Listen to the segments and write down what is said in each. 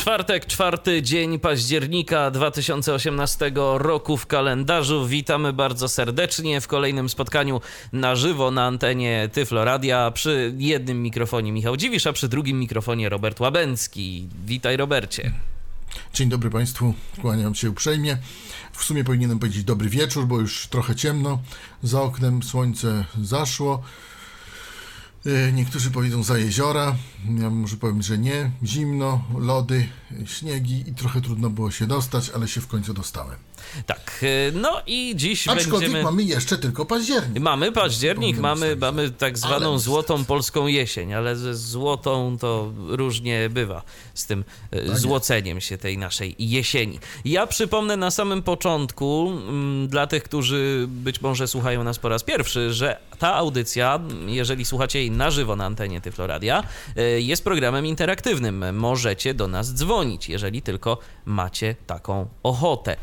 Czwartek, czwarty dzień października 2018 roku w kalendarzu. Witamy bardzo serdecznie w kolejnym spotkaniu na żywo na antenie Tyflo Radia. Przy jednym mikrofonie Michał Dziwisz, a przy drugim mikrofonie Robert Łabęcki. Witaj Robercie. Dzień dobry Państwu, kłaniam się uprzejmie. W sumie powinienem powiedzieć dobry wieczór, bo już trochę ciemno. Za oknem słońce zaszło. E, Niektórzy powiedzą za jeziora, ja może powiem, że nie. Zimno, lody, śniegi i trochę trudno było się dostać, ale się w końcu dostałem. Tak, y, no i dziś Aczkolwiek będziemy... mamy jeszcze tylko październik. Mamy październik, mamy, mamy tak zwaną Ale złotą polską jesień, ale ze złotą to różnie bywa z tym e, Tak złoceniem się tej naszej jesieni. Ja przypomnę na samym początku, mm, dla tych, którzy być może słuchają nas po raz pierwszy, że ta audycja, jeżeli słuchacie jej na żywo na antenie Tyfloradia, e, jest programem interaktywnym. Możecie do nas dzwonić, jeżeli tylko macie taką ochotę.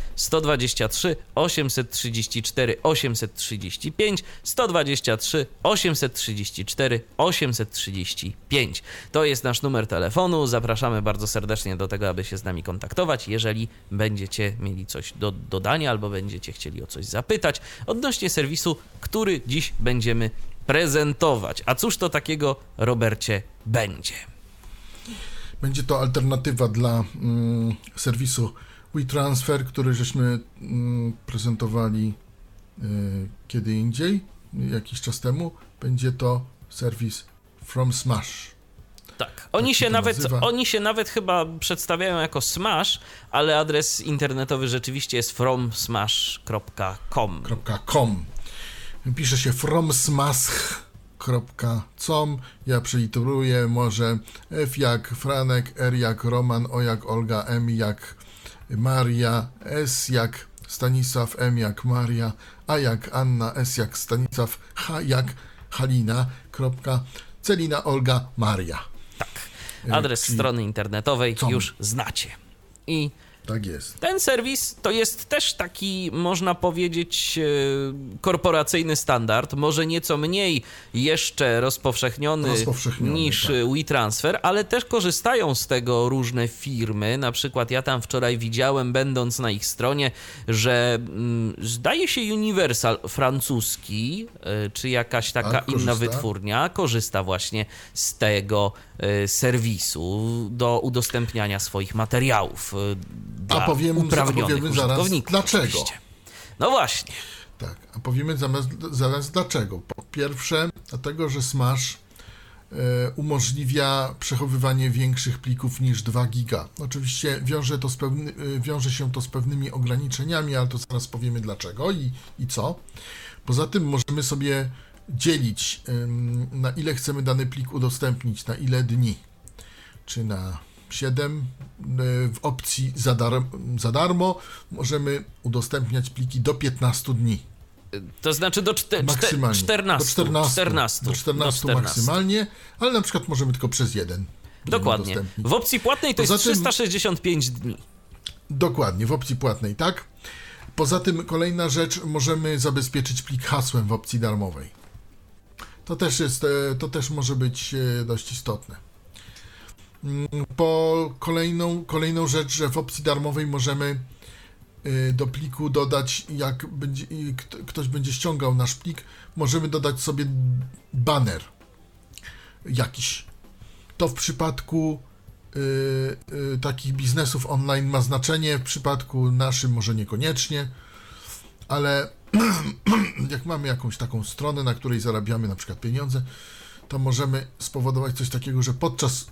123 834 835 123 834 835. To jest nasz numer telefonu. Zapraszamy bardzo serdecznie do tego, aby się z nami kontaktować, jeżeli będziecie mieli coś do dodania albo będziecie chcieli o coś zapytać odnośnie serwisu, który dziś będziemy prezentować. A cóż to takiego, Robercie, będzie? Będzie to alternatywa dla mm, serwisu WeTransfer, który żeśmy mm, prezentowali y, kiedy indziej, jakiś czas temu. Będzie to serwis From Smash. Tak. Oni się się, nawet, nazywa. oni się nawet chyba przedstawiają jako Smash, ale adres internetowy rzeczywiście jest fromsmash.com. .com. Pisze się fromsmash.com. Ja przeliteruję może F jak Franek, R jak Roman, O jak Olga, M jak Maria, S jak Stanisław, M jak Maria, A jak Anna, S jak Stanisław, H jak Halina, kropka, Celina, Olga, Maria. Adres czyli- strony internetowej com. już znacie. I Tak jest. ten serwis to jest też taki, można powiedzieć, e, korporacyjny standard, może nieco mniej jeszcze rozpowszechniony, Rozpowszechniony, niż tak. WeTransfer, ale też korzystają z tego różne firmy. Na przykład ja tam wczoraj widziałem, będąc na ich stronie, że mm, zdaje się Universal francuski, e, czy jakaś taka Tak, inna wytwórnia, korzysta właśnie z tego e, serwisu do udostępniania swoich materiałów dla powiemy- uprawnionych opowiemy zaraz dlaczego. oczywiście. No właśnie. Tak, a powiemy zamiast, zaraz dlaczego. Po pierwsze, dlatego, że Smash e, umożliwia przechowywanie większych plików niż 2 giga. Oczywiście wiąże, to z pewny, e, wiąże się to z pewnymi ograniczeniami, ale to zaraz powiemy dlaczego i, i co. Poza tym możemy sobie dzielić, na ile chcemy dany plik udostępnić, na ile dni. Czy na 7 w opcji za, dar, za darmo możemy udostępniać pliki do 15 dni. To znaczy do czte, Maksymalnie. 14. Do 14. 14. Do 14 maksymalnie, ale na przykład możemy tylko przez jeden. Dokładnie. W opcji płatnej to Poza jest tym- 365 dni. Dokładnie, w opcji płatnej, tak? Poza tym kolejna rzecz, możemy zabezpieczyć plik hasłem w opcji darmowej. To też jest, e, to też może być e, dość istotne. Mm, Po kolejną, kolejną rzecz, że w opcji darmowej możemy e, do pliku dodać, jak będzie, ktoś będzie ściągał nasz plik, możemy dodać sobie banner jakiś. To w przypadku y, y, takich biznesów online ma znaczenie, w przypadku naszym może niekoniecznie, ale jak mamy jakąś taką stronę, na której zarabiamy na przykład pieniądze, to możemy spowodować coś takiego, że podczas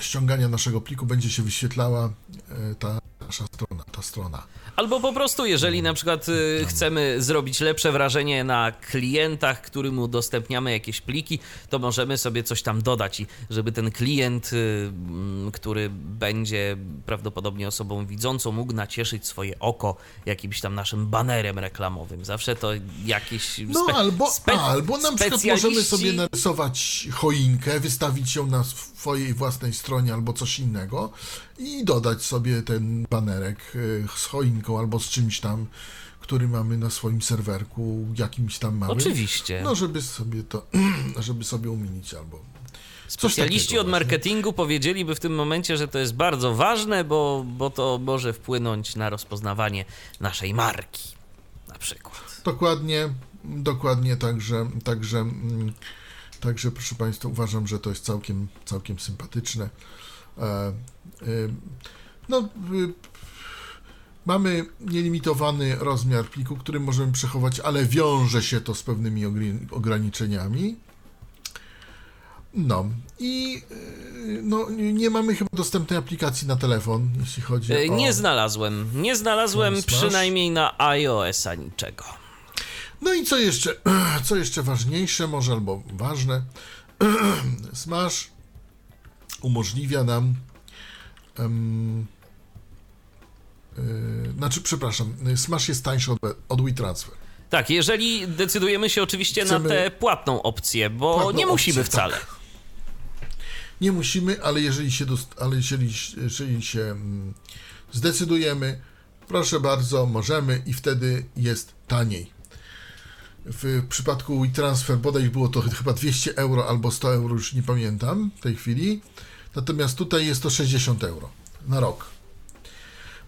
ściągania naszego pliku będzie się wyświetlała e, ta nasza strona, ta strona. Albo po prostu, jeżeli na przykład y, chcemy zrobić lepsze wrażenie na klientach, którym udostępniamy jakieś pliki, to możemy sobie coś tam dodać i żeby ten klient, y, mm, który będzie prawdopodobnie osobą widzącą, mógł nacieszyć swoje oko jakimś tam naszym banerem reklamowym. Zawsze to jakieś No spe- albo, spe- albo na przykład możemy sobie narysować choinkę, wystawić ją na swojej własnej stronie albo coś innego i dodać sobie ten banerek y, z choinką albo z czymś tam, który mamy na swoim serwerku, jakimś tam małym. Oczywiście. No, żeby sobie to, żeby sobie umilić albo Specjaliści takiego od właśnie. marketingu powiedzieliby w tym momencie, że to jest bardzo ważne, bo, bo to może wpłynąć na rozpoznawanie naszej marki. Na przykład. Dokładnie, dokładnie, także, także, mm, także proszę Państwa, uważam, że to jest całkiem, całkiem sympatyczne. E, y, no, y, mamy nielimitowany rozmiar pliku, który możemy przechować, ale wiąże się to z pewnymi ograniczeniami. No i y, no, nie mamy chyba dostępnej aplikacji na telefon, jeśli chodzi E, o... Nie znalazłem. Nie znalazłem Smash? przynajmniej na iOS-a niczego. No i co jeszcze, co jeszcze ważniejsze, może albo ważne, Smash umożliwia nam, em, yy, znaczy, przepraszam, Smash jest tańszy od, od WeTransfer. Tak, jeżeli decydujemy się oczywiście Chcemy- na tę płatną opcję, bo Płatną nie musimy opcję, wcale. tak. Nie musimy, ale jeżeli się, ale jeżeli, jeżeli się mm, zdecydujemy, proszę bardzo, możemy i wtedy jest taniej. W przypadku WeTransfer bodaj było to chyba 200 euro albo 100 euro, już nie pamiętam w tej chwili. Natomiast tutaj jest to 60 euro na rok.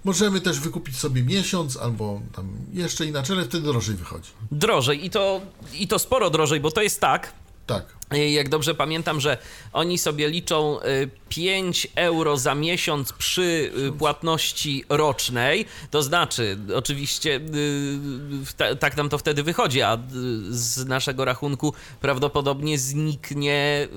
Możemy też wykupić sobie miesiąc albo tam jeszcze inaczej, ale wtedy drożej wychodzi. Drożej i to, i to sporo drożej, bo to jest tak, Tak. Jak dobrze pamiętam, że oni sobie liczą y, 5 euro za miesiąc przy y, płatności rocznej. To znaczy, oczywiście, y, ta, tak nam to wtedy wychodzi, a y, z naszego rachunku prawdopodobnie zniknie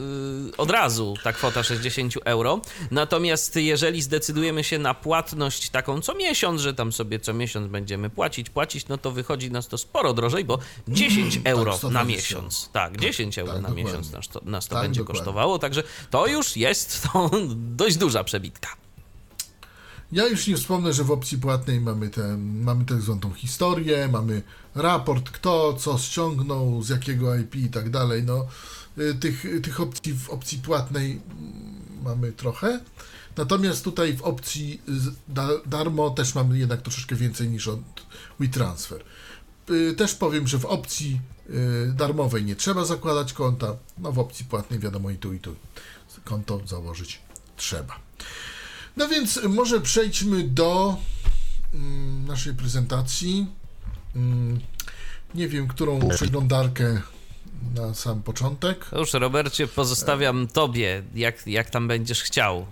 y, od razu ta kwota 60 euro. Natomiast jeżeli zdecydujemy się na płatność taką co miesiąc, że tam sobie co miesiąc będziemy płacić, płacić, no to wychodzi nas to sporo drożej, bo 10 euro na 120 miesiąc. Tak, 10 euro tak, na dokładnie. Miesiąc nas to, nas to Tak, będzie dokładnie. kosztowało, także to już jest to dość duża przebitka. Ja już nie wspomnę, że w opcji płatnej mamy, tę mamy tak zwaną historię, mamy raport, kto co ściągnął, z jakiego IP i tak dalej. No, y, tych, tych opcji w opcji płatnej mamy trochę. Natomiast tutaj w opcji darmo też mamy jednak troszeczkę więcej niż od WeTransfer. Y, Też powiem, że w opcji darmowej nie trzeba zakładać konta, no w opcji płatnej wiadomo i tu i tu konto założyć trzeba. No więc może przejdźmy do mm, naszej prezentacji. Mm, nie wiem, którą przeglądarkę na sam początek. To już, Robercie, pozostawiam tobie, jak, jak tam będziesz chciał.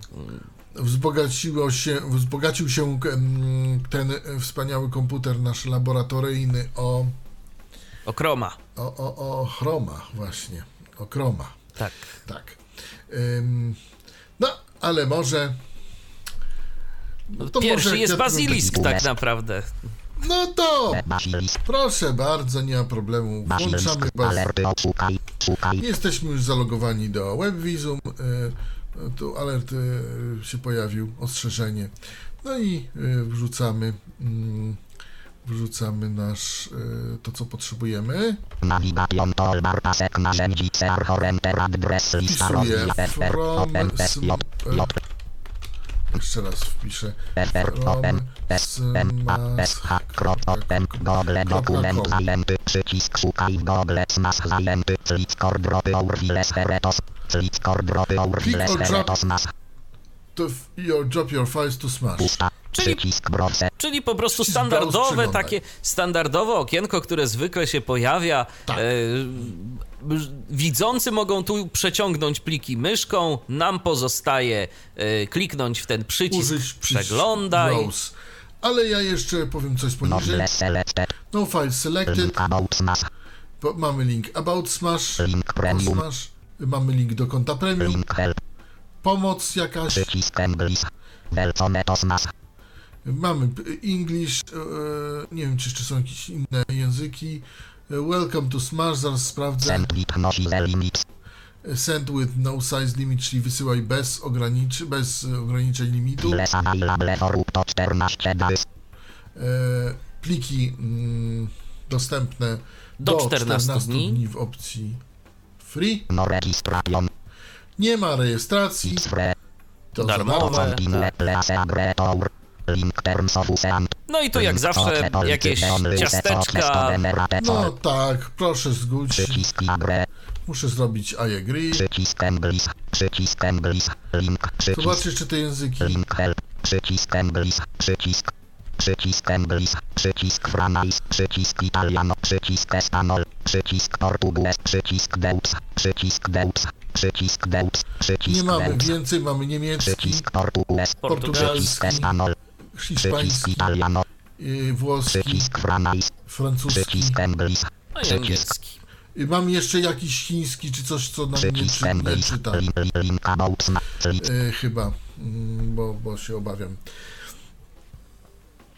Wzbogaciło się, wzbogacił się mm, ten wspaniały komputer nasz laboratoryjny o, O Chroma. O, o, o Chroma właśnie, o Chroma, Tak. tak. Ym, no, ale może... No to Pierwszy może jest Bazilisk tak naprawdę. No to Basilisk, proszę bardzo, nie ma problemu. Włączamy basilisk, baz... alerty, odszukaj, szukaj, Jesteśmy już zalogowani do WebVisum. y, Tu alert y, się pojawił, ostrzeżenie. No i y, wrzucamy, mm, wrzucamy nasz, y, to co potrzebujemy. navigation toolbar pasek narzędzi CR Horenter address lista Wpisuję from Jeszcze raz wpiszę. Google dokument zajęty przycisk szukaj w Google smash zajęty Clickor dropy Aurviles Heretos dropy Click or drop. Heretos masz To your drop your files to smash. Czyli- Czyli po prostu standardowe, takie standardowe okienko, które zwykle się pojawia. Tak. E, widzący mogą tu przeciągnąć pliki myszką, nam pozostaje e, kliknąć w ten przycisk Użyć przeglądaj. browse. Ale ja jeszcze powiem coś poniżej. No file selected. link about smash Bo Mamy link About Smash. link Smash. Mamy link do konta premium. link help Pomoc jakaś. Mamy English, e, nie wiem czy jeszcze są jakieś inne języki. E, Welcome to Smash, zaraz sprawdzę. Send with no size limits. E, Send with no size limit, czyli wysyłaj bez, ograniczy, bez ograniczeń limitu. 14 Pliki mm, dostępne Do 14 dni. w opcji free. No registration. Nie ma rejestracji. To Darmowe. No i tu jak zawsze jakieś ciasteczka. No tak, proszę zgódź. Muszę zrobić I agree. Przycisk English. Przycisk English. Link. Przycisk. Zobacz jeszcze te języki. Link help. Przycisk English. Przycisk. Przycisk English. Przycisk Franais. Przycisk Italiano. Przycisk Espanol. Przycisk Portugues. Przycisk Deux. Przycisk Deux. Przycisk. Przycisk Nie mamy więcej, mamy niemiecki, Przycisk Portugues. Portugalski. Espanol. Przycisk hiszpański, Italiano. y, włoski, Przycisk Franais. francuski. Przycisk. No i Przycisk. angielski. Y, Mam jeszcze jakiś chiński, czy coś, co nam nie, Przycisk czy, nie czyta. Przycisk Y, chyba, mm, bo, bo się obawiam.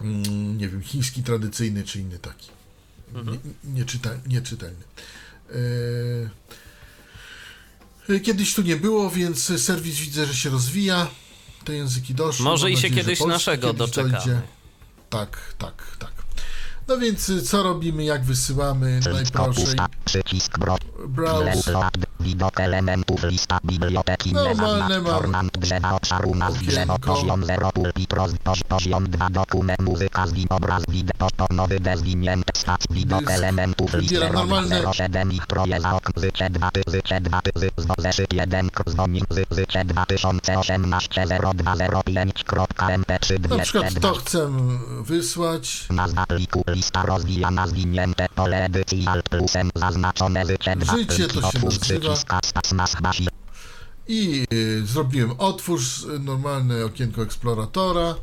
Mm, Nie wiem, chiński tradycyjny, czy inny taki. Nie, nieczyta, nieczytelny. Y, y, Kiedyś tu nie było, więc serwis widzę, że się rozwija. Te języki doszły. Może Mam i się nadzieję, kiedyś polski naszego kiedyś doczekamy. dojdzie. Tak, tak, tak. No więc y, co robimy, jak wysyłamy? Najprościej. Przycisk bro. browse. Widok elementów lista biblioteki Normalne mam. Ornament drzewa obszaru nazw drzewo poziom 0 pulpit roz, poz, poziom 2 dokument muzyka z obraz wideo nowy dezwinięte stac widok elementów Wybieram list normalne. 07 ich proje za ok zycie 2 ty zycie 2 ty zy zwo zeszyt 1 k zwonik zy zycie 2018 0205.mp3 Na przykład 202 to chcę wysłać. Nazwa pliku lista rozwijana zwinięte pole edycji alt plusem zaznaczone zycie 2 Życie to się nazywa. Basi I y, zrobiłem otwórz normalne okienko eksploratora.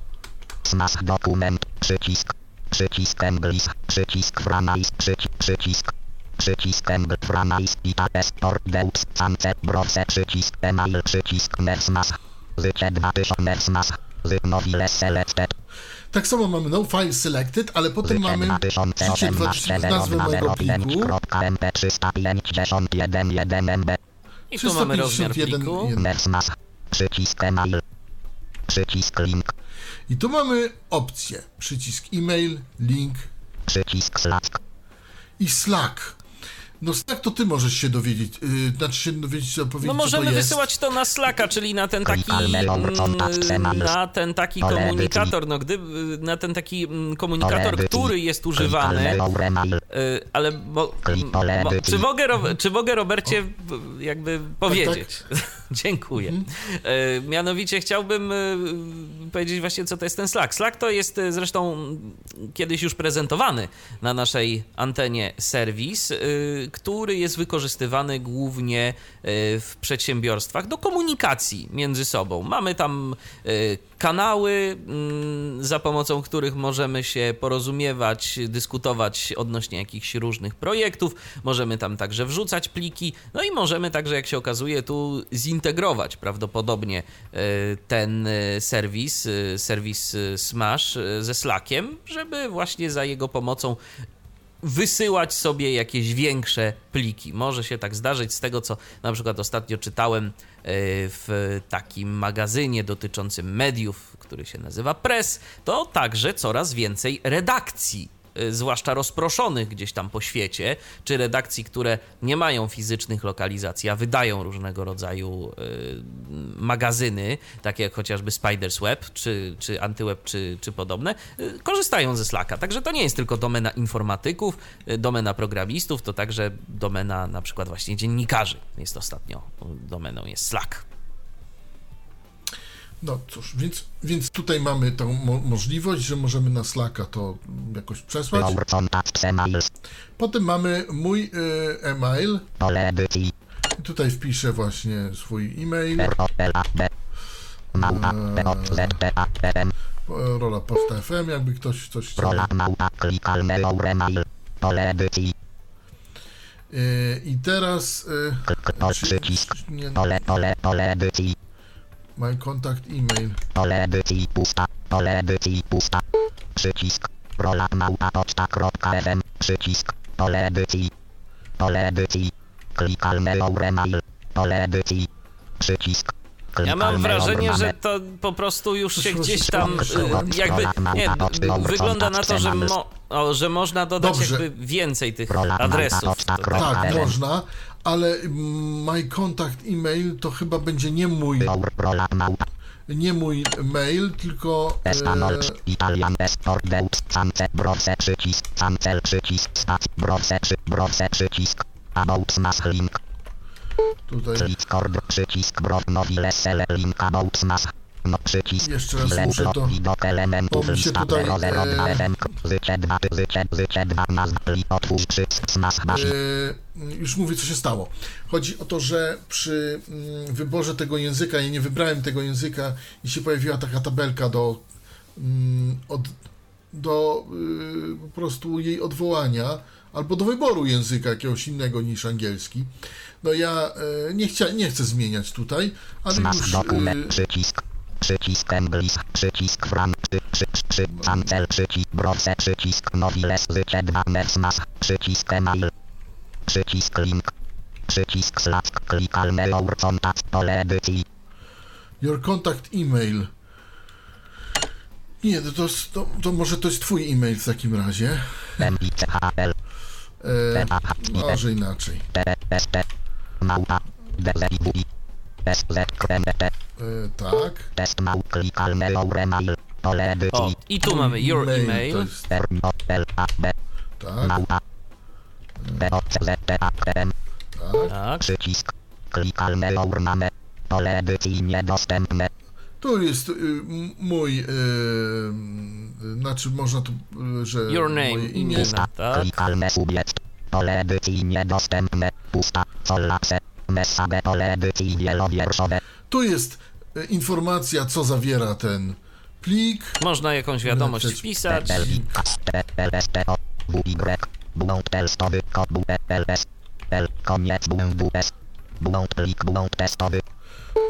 smas dokument. Przycisk. Przycisk English. Przycisk Franais przycisk. Przycisk przycisk Engl Franais Ita Esport Deux Sance Browse. Przycisk Email. Przycisk Mersmas zycie 2000 Mersmas zyk mobile selected Tak samo mamy no file selected, ale potem mamy 2018 nazwę mojego pliku. 05.mp351 MB I tu mamy rozmiar 351 pliku. przycisk Email przycisk Link I tu mamy opcje. Przycisk e-mail, link przycisk Slack i Slack. No Slack to ty możesz się dowiedzieć, yy, znaczy się dowiedzieć, co powiedzieć, No co to możemy jest. wysyłać to na Slacka, czyli na ten taki mm, email. na ten taki Ale komunikator, no gdyby na ten taki mm, komunikator, który jest używany, Klikalne email y, ale mo, mo, czy, mogę, czy mogę Robercie jakby powiedzieć? Dziękuję. Y, Mianowicie chciałbym y, powiedzieć właśnie, co to jest ten Slack. Slack to jest y, zresztą kiedyś już prezentowany na naszej antenie serwis, który jest wykorzystywany głównie w przedsiębiorstwach do komunikacji między sobą. Mamy tam kanały, mm, za pomocą których możemy się porozumiewać, dyskutować odnośnie jakichś różnych projektów. Możemy tam także wrzucać pliki, no i możemy także, jak się okazuje, tu zintegrować prawdopodobnie y, ten y, serwis, y, serwis Smash ze Slackiem, żeby właśnie za jego pomocą wysyłać sobie jakieś większe pliki. Może się tak zdarzyć z tego, co na przykład ostatnio czytałem e, w takim magazynie dotyczącym mediów, który się nazywa Press, to także coraz więcej redakcji zwłaszcza rozproszonych gdzieś tam po świecie, czy redakcji, które nie mają fizycznych lokalizacji, a wydają różnego rodzaju e, magazyny, takie jak chociażby Spider's Web, czy, czy Antyweb, czy, czy podobne, e, korzystają ze Slacka. Także to nie jest tylko domena informatyków, domena programistów, to także domena na przykład właśnie dziennikarzy. Jest ostatnio domeną jest Slack. No cóż, więc, więc tutaj mamy tą mo możliwość, że możemy na Slacka to jakoś przesłać. Potem mamy mój y, e-mail. I tutaj wpiszę właśnie swój e-mail. E, Rola Posta FM, jakby ktoś coś chciał. Y, I teraz y, czy- nie, edycji my contact e-mail. pole edycji pusta Pole edycji pusta. Przycisk. Rola małpa poczta.fm. Przycisk. Pole edycji. Pole edycji. Klikalne Auremail. Pole edycji. Przycisk. Ja mam wrażenie, że to po prostu już się gdzieś tam y, jakby nie, wygląda na to, że, mo, o, że można dodać Dobrze. jakby więcej tych adresów. Tak, można, ale my contact email to chyba będzie nie mój, nie mój mail, tylko e, tutaj. Discord, przycisk, Brow, Nowile, Sele, link, About Smash, no, przycisk, Jeszcze raz muszę to- widok elementów, bo mi się tutaj, 0, 0, 2, e, FM, zycie 2, zycie, zycie 2, nazwa, li, otwórz, przycisk, Smash, bashi, E, już mówię, co się stało. Chodzi o to, że przy mm, wyborze tego języka, ja nie wybrałem tego języka i się pojawiła taka tabelka do, mm, od, do y, po prostu jej odwołania albo do wyboru języka jakiegoś innego niż angielski. No ja e, nie, chcia, nie chcę zmieniać tutaj, ale już dokument, y, przycisk, przycisk, Englis, przycisk, Fran, przy, przy, Cancel, przycisk, Browse, przycisk, Nowiles, 2, Smash, przycisk, Email, przycisk, link, przycisk, slack, klikalne, Aur, kontakt, pole edycji, your contact email. Nie, to, to, to, to może to jest twój e-mail w takim razie. MICHL, E, może inaczej. Małpa, SZKMT, E, tak. test mał, klikalne, pole O, i tu mamy your To email. jest, RMO, LAB, tak, tak. Tak. Przycisk. Klikalne orname. Pole edycji niedostępne. Tu jest y, m- mój, y, y, znaczy można tu, y, że Your name, moje imię. imię. Pusta. tak. Klikalne subiekt. Pole edycji niedostępne. Pusta. Message. Pole edycji wielowierszowe. Tu jest y, informacja, co zawiera ten plik. Można jakąś wiadomość wpisać.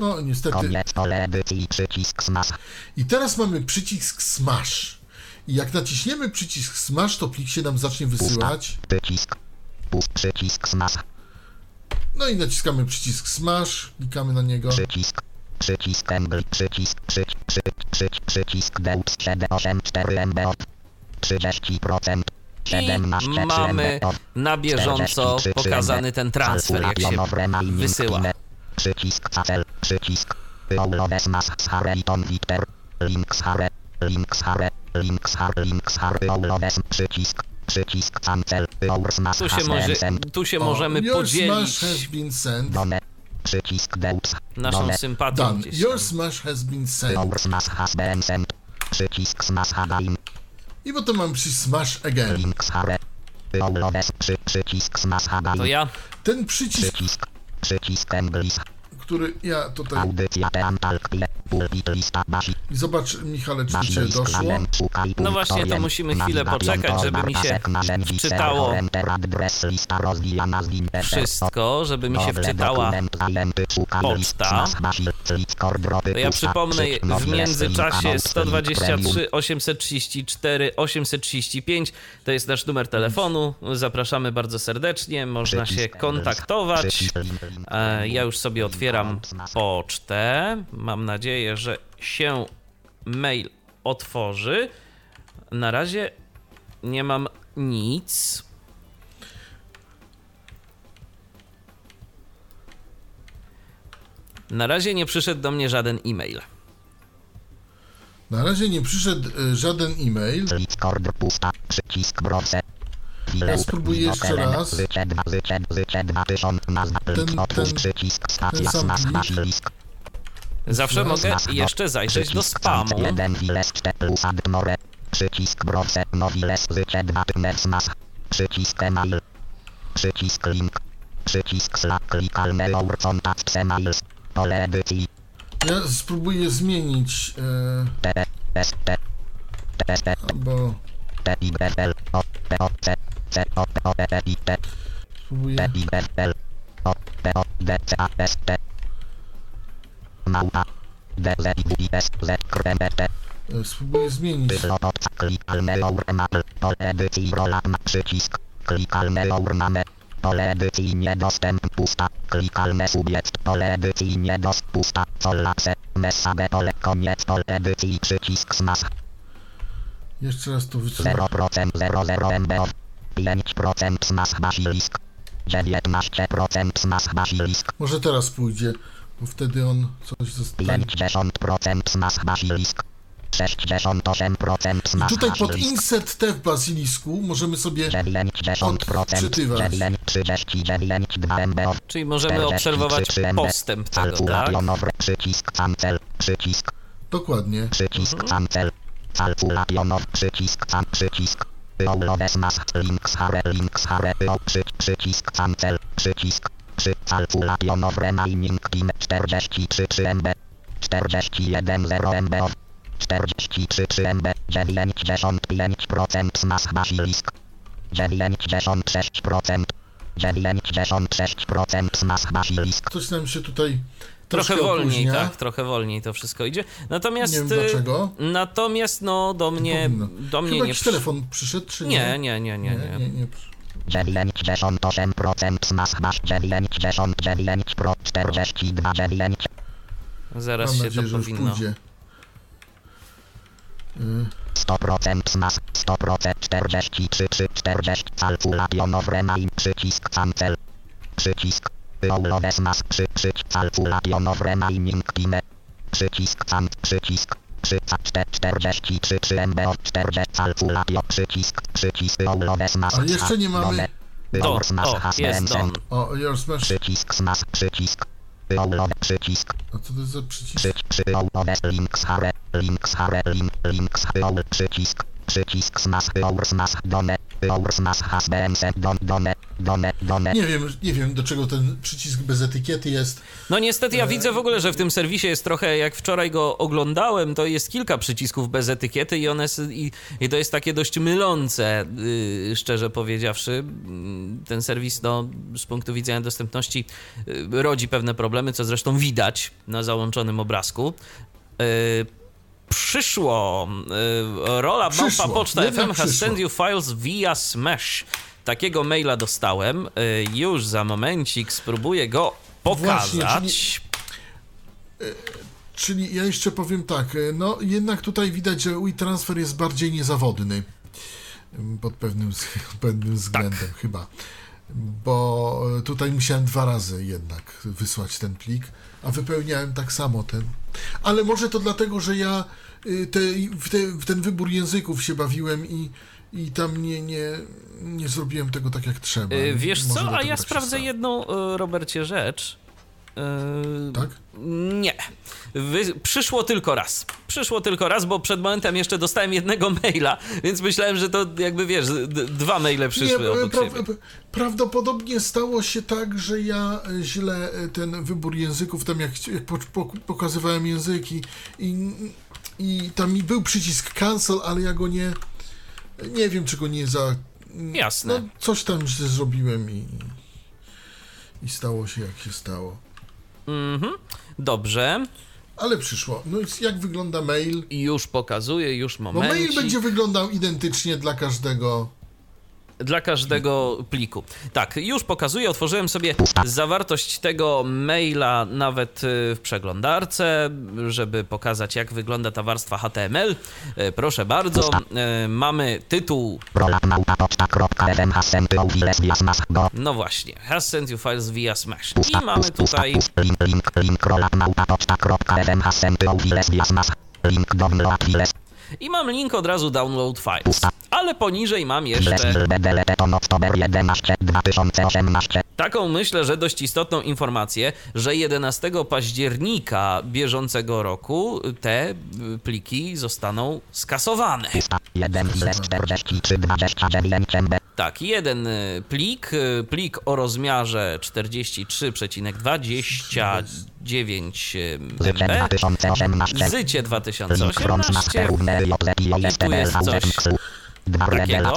No niestety. I teraz mamy przycisk smash. I jak naciśniemy przycisk smash, to plik się nam zacznie wysyłać. Przycisk smash. No i naciskamy przycisk smash, klikamy na niego. Przycisk. Przycisk. Przycisk. Przy, przy, przy, przycisk Deux 784 MB. 30%. I 17 mamy na bieżąco pokazany ten transfer, jak się wysyła. Przycisk Cacel. Przycisk. Pauloves Mas Victor. Links Hare. Links Hare. Links Hare. Links. Pauloves. Przycisk. Przycisk Cancel. Tu się, może, tu się możemy podzielić smash has been sent. Done. Przycisk Deux. naszą sympatią Done. gdzieś Your tam. smash has been sent. Aurs Mas has been sent. Przycisk Smash Hadain. I potem mam przycisk smash again. Links Hare. Pauloves. Przy, przycisk Smash Hadain. To ja Ten przycisk, Przycisk. Przycisk Englis. Który ja tutaj... I zobacz, Michale, czy list doszło. No właśnie, to musimy chwilę poczekać, żeby mi się wczytało wszystko, żeby mi się wczytała poczta. To ja przypomnę w międzyczasie link, about, link, premium. 123 834 835 to jest nasz numer telefonu. Zapraszamy bardzo serdecznie, można się kontaktować. E, Ja już sobie otwieram pocztę. Mam nadzieję, że się mail otworzy. Na razie nie mam nic. Na razie nie przyszedł do mnie żaden e-mail. Na razie nie przyszedł e, żaden e-mail. list, core, pusta, przycisk, browse. Ja spróbuję jeszcze raz. Ten- ten- przycisk, stacja, ten sam plik. Zawsze mogę jeszcze zajrzeć do spamu. 1 Wiles 4 plus Admore. Przycisk Browse Nowiles Zycie 2 Tmers Mas. Przycisk Email. Przycisk Link. Przycisk Slack klikalne Our Contact Emails. Pole edycji. Ja spróbuję zmienić, e, T. S. T. B. L. O. P. O. C. Spróbuję... I. B. L. O. P. O. D. C. A. S. T. Małpa. D. Z. I. W. I. S. Z. K. M. T. E, Spróbuję zmienić. Przycisk. Klikalne Urmame. Pole edycji niedostęp pusta. Klikalne subiect. Pole edycji niedostęp pusta. Collapse. Messabe pole koniec pole edycji przycisk smash. Jeszcze raz to wytrzymam. 0% 00 MBO. 5% smash basilisk. 19% smash basilisk. Może teraz pójdzie, bo wtedy on coś zostanie. 50% smash basilisk. 68% I tutaj pod basilisk. insert T w bazilisku możemy sobie 90% odczytywać. 9, 39 2 MBO. Czyli możemy obserwować postęp tego, tak? Przycisk cancel, przycisk, dokładnie. przycisk cancel, calculationowy przycisk przycisk, Paulowe smash, links hare, links hare, o, przy, przycisk cancel, przycisk, przy, calculationowy remaining time 43 3 MB, 41 0 MB, 43 3 MB, 95% smash basilisk, 96%, 96% smash basilisk. Ktoś nam się tutaj Trochę wolniej, opóźnia. tak, trochę wolniej to wszystko idzie. Natomiast. Nie wiem y, dlaczego. Natomiast no do mnie. Do mnie Chyba nie. przy- telefon przyszedł, czy Nie, nie? nie, nie, nie, nie. nie, nie. 98% smash bash 99 pro 42 9 Zaraz Mam się nadzieję, to że już powinno. pójdzie. 100% smash 100% 43 3 40 calculation remain przycisk cancel przycisk Smash przy przycisk calculation remaining time przycisk can przycisk przy 43 3 MBO 40 calculation przycisk przycisk Paulowe smash Ale jeszcze nie mamy- Do, smash o, has jest been don. sent. O, your smash. Przycisk smash przycisk Paulowe przycisk A co to jest za przycisk? Przy, przyjąłowe links hare, links hare, link, links hare, przycisk, przycisk smash, our smash, done, our smash has been sent, don, done, done, done. Nie wiem, nie wiem do czego ten przycisk bez etykiety jest. No niestety ja widzę w ogóle, że w tym serwisie jest trochę, jak wczoraj go oglądałem, to jest kilka przycisków bez etykiety i one i, i to jest takie dość mylące, yy, szczerze powiedziawszy. Mm, Ten serwis, no, z punktu widzenia dostępności yy, rodzi pewne problemy, co zresztą widać na załączonym obrazku. Yy, Przyszło. Yy, rola małpa poczta FM has przyszło. sent you files via Smash. Takiego maila dostałem. Yy, już za momencik spróbuję go Właśnie, pokazać. Czyli ja jeszcze powiem tak, no jednak tutaj widać, że WeTransfer jest bardziej niezawodny pod pewnym, pewnym względem chyba. Bo e, tutaj musiałem dwa razy jednak wysłać ten plik, a wypełniałem tak samo ten. Ale może to dlatego, że ja y, te, w, te, w ten wybór języków się bawiłem i, i tam nie, nie, nie zrobiłem tego tak jak trzeba. Yy, Wiesz Może co, a ja tak sprawdzę jedną, yy, Robercie, rzecz. Yy, Tak? Nie. Wy... Przyszło tylko raz. Przyszło tylko raz, bo przed momentem jeszcze dostałem jednego maila, więc myślałem, że to jakby wiesz, dwa maile przyszły Nie, obok pra- siebie. pra- prawdopodobnie stało się tak, że ja e, źle e, ten wybór języków, tam jak, jak po, po, pokazywałem języki i, i tam mi był przycisk cancel, ale ja go nie, nie wiem, czy go nie za... Jasne. No, coś tam źle zrobiłem i, i stało się jak się stało. Mhm. Dobrze. Ale przyszło. No i jak wygląda mail? Już pokazuję, już moment. mail będzie wyglądał identycznie dla każdego. Dla każdego pliku. Tak, już pokazuję, otworzyłem sobie zawartość tego maila nawet y, w przeglądarce, żeby pokazać jak wygląda ta warstwa HTML. Y, Proszę bardzo, y, mamy tytuł, via smash no właśnie, has sent you files via Smash. I mamy tutaj link, link, link. I mam link od razu download files. Ale poniżej mam jeszcze will be deleted on October 11 2018. taką myślę, że dość istotną informację, że 11 października bieżącego roku te y, pliki zostaną skasowane. Pusta. 1 files 43 29 MB. Tak, jeden y, plik, y, plik o rozmiarze 43,29 Zycie MB, 2018. zycie Link from smash 2018 równe JPEG i tu jest coś takiego.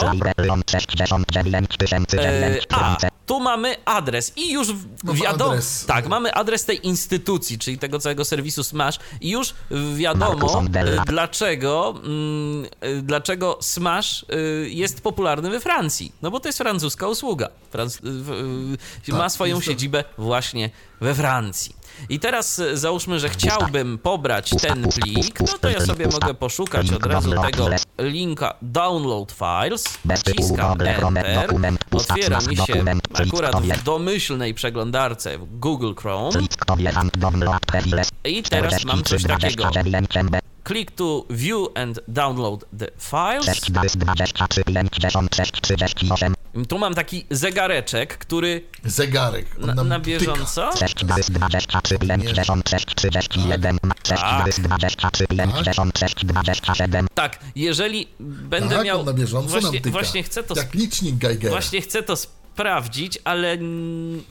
E, a, tu mamy adres i już wiadomo, adres. tak, mamy adres tej instytucji, czyli tego całego serwisu Smash i już wiadomo, e, dlaczego, mm, e, dlaczego Smash jest popularny we Francji. No bo to jest francuska usługa. Franc- e, ma Tak, swoją siedzibę właśnie we Francji. I teraz e, załóżmy, że chciałbym pobrać ten plik, no to ja sobie mogę poszukać od razu tego linka Download Files, naciskam Enter, otwiera mi się akurat w domyślnej przeglądarce Google Chrome. I teraz mam coś takiego. Click to view and download the files. Tu mam taki zegareczek, który Zegarek. On na, nam na bieżąco Tak, jeżeli będę Tak, miał. na bieżąco właśnie, właśnie chcę to. Jak licznik Geigera. Właśnie chcę to sprawdzić, ale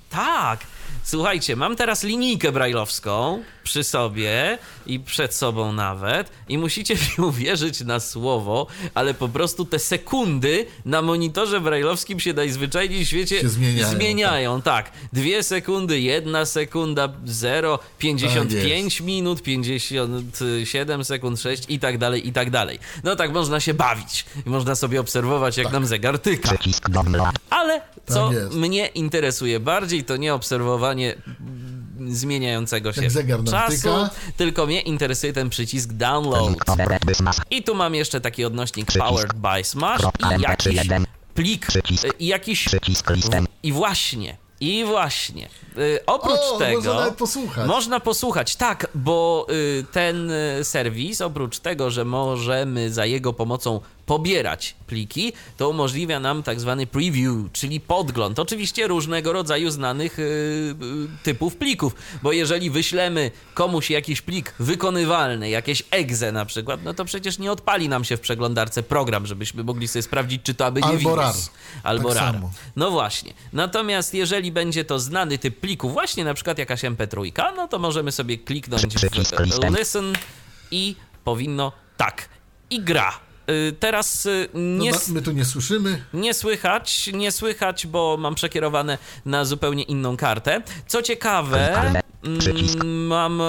tak. Słuchajcie, mam teraz linijkę brajlowską przy sobie i przed sobą nawet i musicie mi uwierzyć na słowo, ale po prostu te sekundy na monitorze brajlowskim się najzwyczajniej w świecie Się zmieniają, zmieniają. Tak, dwie sekundy, jedna sekunda, 0, 55 minut, 57 sekund, 6 i tak dalej, i tak dalej. No tak można się bawić i można sobie obserwować, jak nam zegar tyka. Ale co Tak mnie interesuje bardziej, to nie obserwowanie mm, zmieniającego się czasu, tyka. tylko mnie interesuje ten przycisk download. I tu mam jeszcze taki odnośnik Przycisk. powered by Smash i jakiś MP3 plik, Przycisk. y, i jakiś Przycisk listem. i właśnie, i właśnie. Y, oprócz O, tego. można posłuchać. Można posłuchać, tak, bo y, ten serwis, oprócz tego, że możemy za jego pomocą pobierać pliki, to umożliwia nam tak zwany preview, czyli podgląd. Oczywiście różnego rodzaju znanych y, y, typów plików, bo jeżeli wyślemy komuś jakiś plik wykonywalny, jakieś exe na przykład, no to przecież nie odpali nam się w przeglądarce program, żebyśmy mogli sobie sprawdzić, czy to aby nie Albo wirus. RAR. Albo Tak RAR. samo. No właśnie. Natomiast jeżeli będzie to znany typ pliku, właśnie na przykład jakaś MP3, no to możemy sobie kliknąć w listen i powinno tak. I gra. Y, Teraz y, No, nie, s- my tu nie słyszymy. nie słychać, nie słychać, bo mam przekierowane na zupełnie inną kartę. Co ciekawe, mm, mam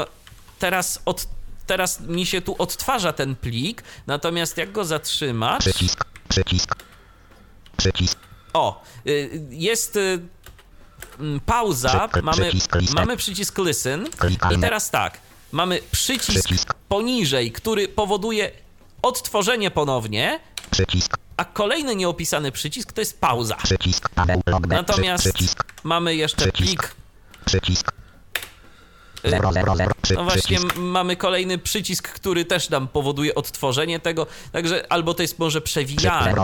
teraz od, teraz mi się tu odtwarza ten plik, natomiast jak go zatrzymać, Przycisk. Przycisk. Przycisk. O, y, jest mm, pauza, mamy, przycisk listen. mamy przycisk listen i teraz tak, mamy przycisk, Przycisk. poniżej, który powoduje odtworzenie ponownie, Przycisk. a kolejny nieopisany przycisk to jest pauza. Przycisk. Paweł. Natomiast Przycisk. mamy jeszcze plik, Przycisk. Y, 000. Przy, no właśnie mamy kolejny przycisk, który też nam powoduje odtworzenie tego, także albo to jest może przewijanie,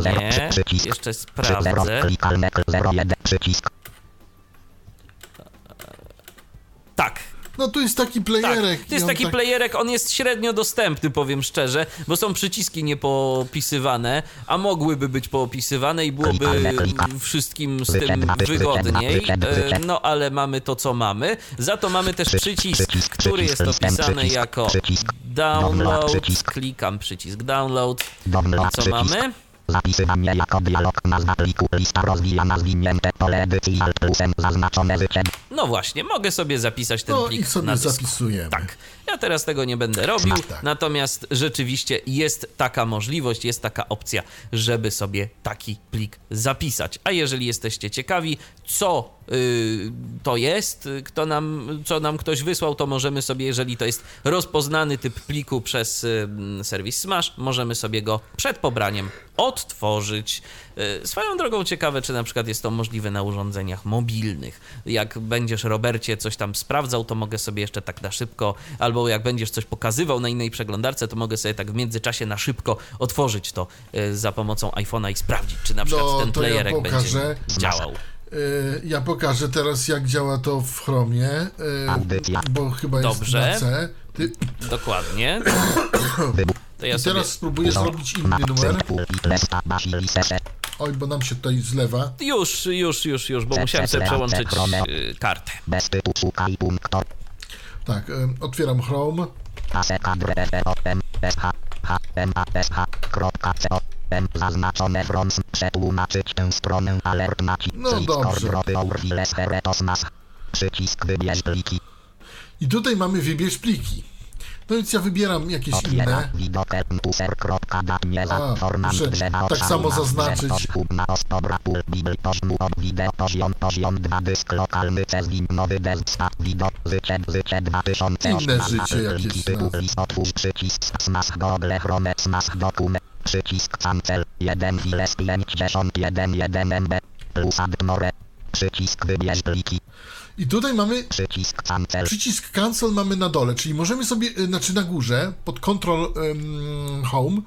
jeszcze zero, sprawdzę. klikalne, 01. Przycisk. Tak, No tu jest taki Tak, playerek. to jest taki tak- playerek, on jest średnio dostępny, powiem szczerze, bo są przyciski niepopisywane, a mogłyby być poopisywane i byłoby klika. wszystkim z tym wygodniej. E. No ale mamy to, co mamy. Za to mamy też Przycisk, który jest opisany jako download. Klikam przycisk download. Co mamy? Zapisywanie jako dialog. Nazwa pliku. Lista rozwijana. Zwinięte pole edycji. Alt plusem. Zaznaczone wyciek. No właśnie, mogę sobie zapisać ten No plik i sobie na dysku. zapisujemy. Tak. Ja teraz tego nie będę robił, Tak. natomiast rzeczywiście jest taka możliwość, jest taka opcja, żeby sobie taki plik zapisać. A jeżeli jesteście ciekawi, co y, to jest, kto nam, co nam ktoś wysłał, to możemy sobie, jeżeli to jest rozpoznany typ pliku przez y, serwis Smash, możemy sobie go przed pobraniem odtworzyć. Y, Swoją drogą ciekawe, czy na przykład jest to możliwe na urządzeniach mobilnych. Jak będziesz, Robercie, coś tam sprawdzał, to mogę sobie jeszcze tak na szybko, albo jak będziesz coś pokazywał na innej przeglądarce, to mogę sobie tak w międzyczasie na szybko otworzyć to y, za pomocą iPhone'a i sprawdzić, czy na przykład No, ten ja playerek pokażę. będzie działał. Y, Ja pokażę teraz, jak działa to w Chromie, Audycja. bo chyba jest Dobrze. na C. Ty, Dokładnie. To ja I sobie... teraz spróbuję No. zrobić inny numer. Oj, bo nam się tutaj zlewa. Już, już, już, już, bo musiałem sobie przełączyć kartę. Bez typu szukaj punkto. Tak, y, otwieram Chrome. HM. Zaznaczone. Przetłumaczyć tę stronę alert. No dobrze. Przycisk wybierz pliki. I tutaj mamy wybierz pliki. No więc ja wybieram jakieś inne. A, muszę tak samo zaznaczyć. drzew, hubna, ostobra, pól, bibl, pozmu, od wideo, poziom, poziom, dwa, dysk lokalny, cezwin, nowy desktop, widok, życie, życie, 2000, Inne życie jakieś dokument, przycisk, cancel, 1, files, 51, 1 MB, plus add more, przycisk, wybierz pliki, I tutaj mamy przycisk, cancel, przycisk cancel mamy na dole, czyli możemy sobie, y, znaczy na górze, pod control ym, home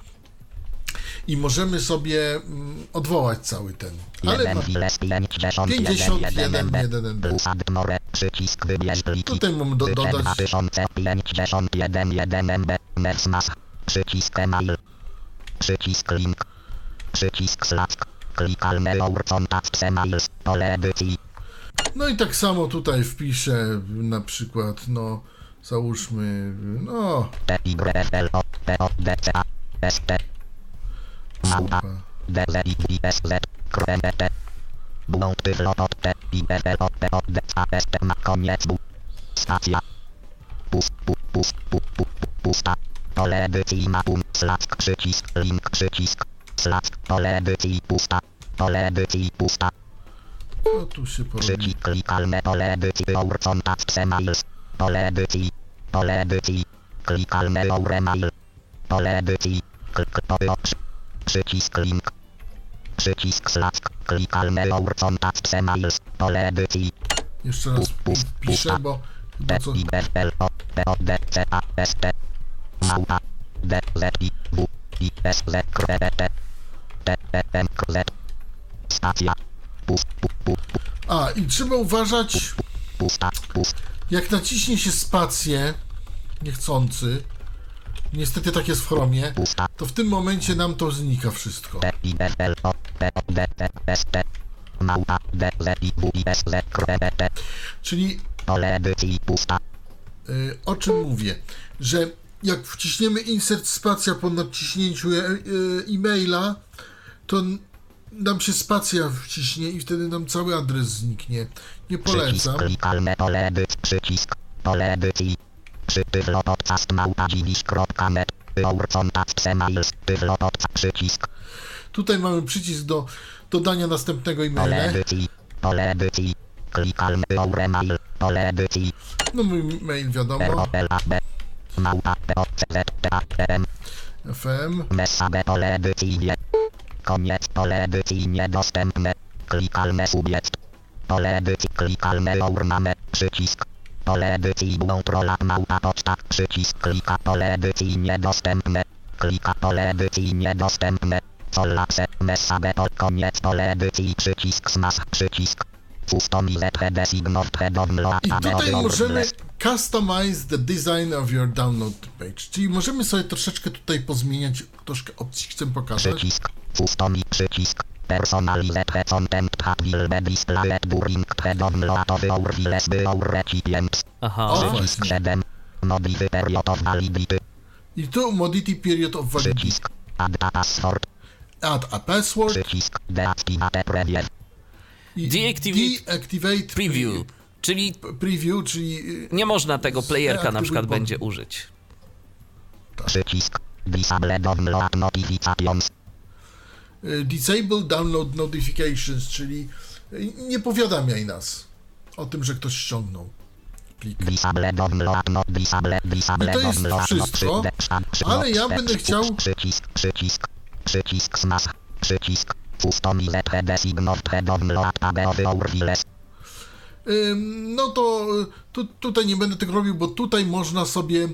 i możemy sobie ym, odwołać cały ten. Ale 1, ma, files, 51, 51 MB, 1 MB. plus add more, przycisk, wybierz pliki, Tutaj mam do, dodać. 2051 1 MB Mersmas Przycisk email. Przycisk link. Przycisk slack Klikalne emails. Pole edycji No i tak samo tutaj wpiszę na przykład, no załóżmy, no. Stacja Pust pu pust pu pu pu pusta Pole edycji ma punkt slack przycisk link przycisk slack pole edycji pusta Pole edycji pusta co tu się porobi. Klikalne pole edycji our contact emails. Pole edycji. Pole edycji. Klikalne our email. Pole edycji. Klik Przycisk link. Przycisk slack. Klikalne our contact emails. Pole edycji. Jeszcze raz piszę, bo chyba D co... I B L O P O D C A S T. Małpa. D Z I W I S Z K T T M K Z. Stacja. A, i trzeba uważać, jak naciśnie się spację niechcący, niestety tak jest w chromie, to w tym momencie nam to znika wszystko. Czyli y, o czym mówię? Że jak wciśniemy insert spacja po naciśnięciu e, e, e-maila, to nam się spacja wciśnie i wtedy nam cały adres zniknie. Nie Przycisk polecam. klikalne pole edycji Przycisk Pole edycji Przy tyflo podcast Tyflo Przycisk Tutaj mamy przycisk do dodania następnego Pole e-maila. edycji Pole edycji Klikalne our email Pole edycji No mój mail wiadomo. Małpa FM. Pole edycji. Koniec pole edycji niedostępne. Klikalne subiect. Pole edycji klikalne orname. Przycisk. Pole edycji błąd rola małpa poczta. Przycisk klika pole edycji niedostępne. Klika pole edycji niedostępne. Solapse. Mesa B pol koniec pole edycji przycisk smash przycisk. I tutaj możemy customize the design of your download page. Czyli możemy sobie troszeczkę tutaj pozmieniać, troszkę opcji chcę pokazać. Przycisk. Customi przycisk. Personalize the content that will be displayed during the download of our files by our recipients. Aha. O. Przycisk właśnie. 7. Modify period of validity. I tu modity period of validity. Przycisk. Add a password. Add a password. Przycisk. Deactivate preview. I Deactivate deactivate Preview, czyli pre- Preview, czyli y, nie można tego playerka na Deaktywuj przykład pod- będzie użyć. Przycisk. Disable download notifications. Y, disable download notifications, czyli y, nie powiadamiaj nas o tym, że ktoś ściągnął plik. I to jest wszystko, ale ja będę chciał- Przycisk. Przycisk. Przycisk smash. Przycisk. Customize download files. Ym, No to y, tu, tutaj nie będę tego robił, bo tutaj można sobie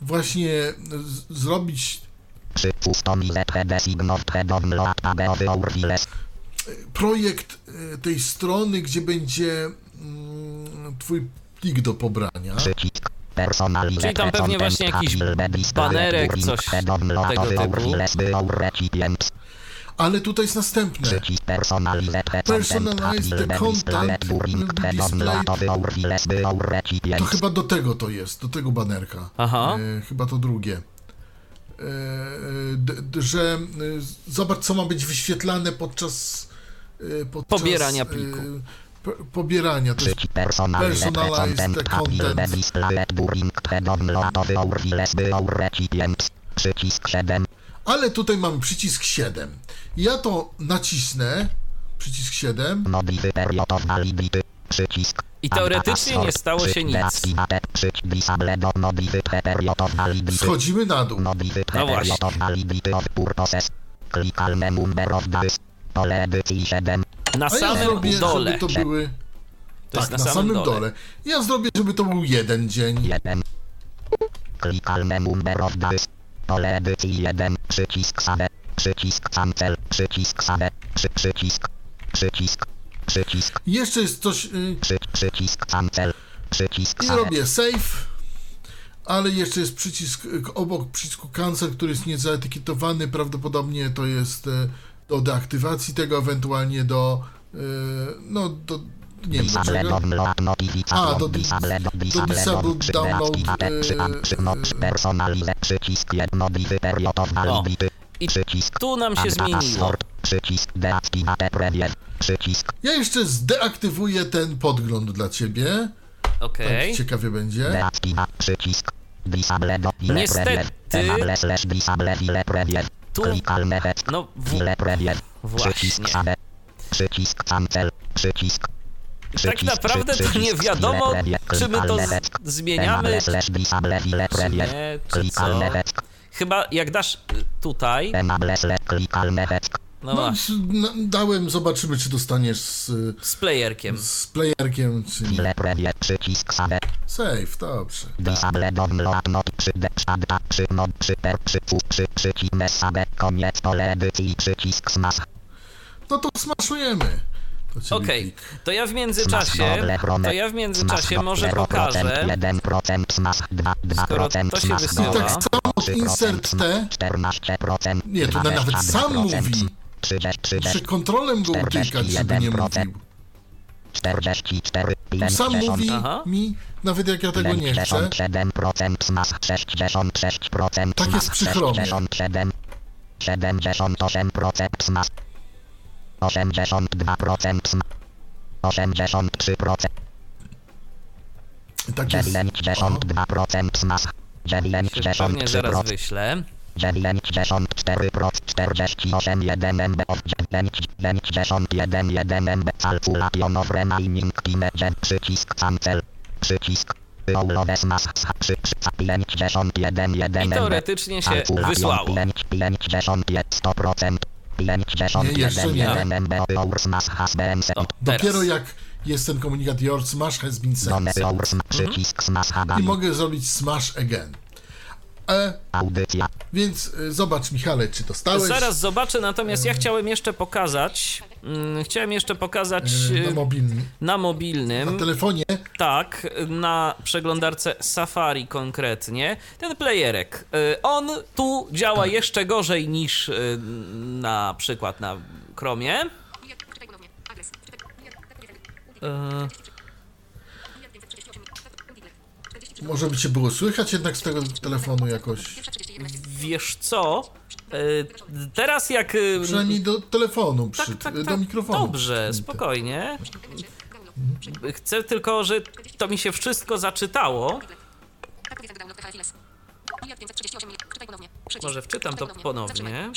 właśnie z- zrobić projekt y, tej strony, gdzie będzie mm, twój plik do pobrania. Czyli tam pewnie właśnie jakiś banerek, coś tego typu. Ale tutaj jest następne. Personalize the content our To chyba do tego to jest, do tego banerka. Aha. E, chyba to drugie. D, d, że e, zobacz, co ma być wyświetlane podczas, e, podczas Pobierania e, pliku. pobierania. To jest Przycisk personalize Personalize the content content. Tabule display During the download our files our recipients. Przycisk 7. Ale tutaj mamy przycisk 7. Ja to nacisnę, przycisk 7, Modify period of validity. Przycisk. I teoretycznie nie stało się nic. Schodzimy na dół. No właśnie. of validity of purposes. Klikalne number of days. Pole edycji 7. Na A ja samym zrobię, dole. żeby to były... To jest tak, na na, samym samym dole. dole. Ja zrobię, żeby to był jeden dzień. 1. Klikalne number of days. Pole edycji 1. Przycisk save. Przycisk cancel. Przycisk save. Przy, przycisk. Przycisk. Przycisk. Jeszcze jest coś... y, Przy, przycisk cancel. Przycisk I robię save, ale jeszcze jest przycisk y, obok przycisku cancel, który jest niezaetykietowany. Prawdopodobnie to jest y, do deaktywacji tego, ewentualnie do... y, No, do... Nie wiem do Disable czego. download notification. A, do dis- do disable download, przy, yy, przy, no, przy personalize. Przycisk 1. Modify period of validity. I Przycisk. tu nam się zmieniło. Ja jeszcze zdeaktywuję ten podgląd dla ciebie. Okej. Tak ciekawie będzie. Niestety-. Tu-. No w... Właśnie. Przycisk cancel. Przycisk. Tak naprawdę to nie wiadomo, czy my to zmieniamy, czy nie, czy co. Chyba jak dasz y, tutaj, no No, na- dałem, zobaczymy, czy dostaniesz z, z playerkiem. z playerkiem, czy. Przycisk save. Save, dobrze. Disable download not przy de adda przy mod przy per przy fu przy przycisk save. Koniec pole edycji. Przycisk smash. No to smaszujemy. Okej, klik. to ja w międzyczasie, to ja w międzyczasie może pokażę, 1% smash 2 Skoro 2% to się wysyła. I tak samo od 3% insert T, 14%. Nie, to nawet sam 22%, mówi. 30, przy 30, kontrolem go uklikać, żeby nie 41%. mówił. 44, Sam 50, mówi Aha. mi, nawet jak ja tego nie chcę. 57% smash 66% Tak jest smash przy chromie. 67 78% smash 82% smash 83% Tak jest. 92% smash pewnie zaraz 93% wyślę. 94% 48 1 MB of 91 1 MB calculation of remaining time przycisk cancel przycisk Download smash przy przy 51 1 I teoretycznie się wysłało. 51 100% 51 Nie, jeszcze nie. 1 MB our smash has been O, sent teraz. Dopiero jak jest ten komunikat Your Smash has been sent. I mogę zrobić Smash again. E, audycja więc y, zobacz Michale, czy dostałeś Zaraz zobaczę, natomiast ja chciałem jeszcze pokazać, mm, chciałem jeszcze pokazać y, na y, mobilny. na Na mobilnym, telefonie tak, na przeglądarce Safari konkretnie, ten playerek. Y, On tu działa jeszcze gorzej niż y, na przykład na Chromie. Y, może by cię było słychać jednak z tego telefonu jakoś. Wiesz co? Y, Teraz jak... y, Przynajmniej do telefonu, przy, Tak, tak, do tak. mikrofonu. Dobrze, spokojnie. Chcę tylko, że to mi się wszystko zaczytało. Może wczytam to ponownie.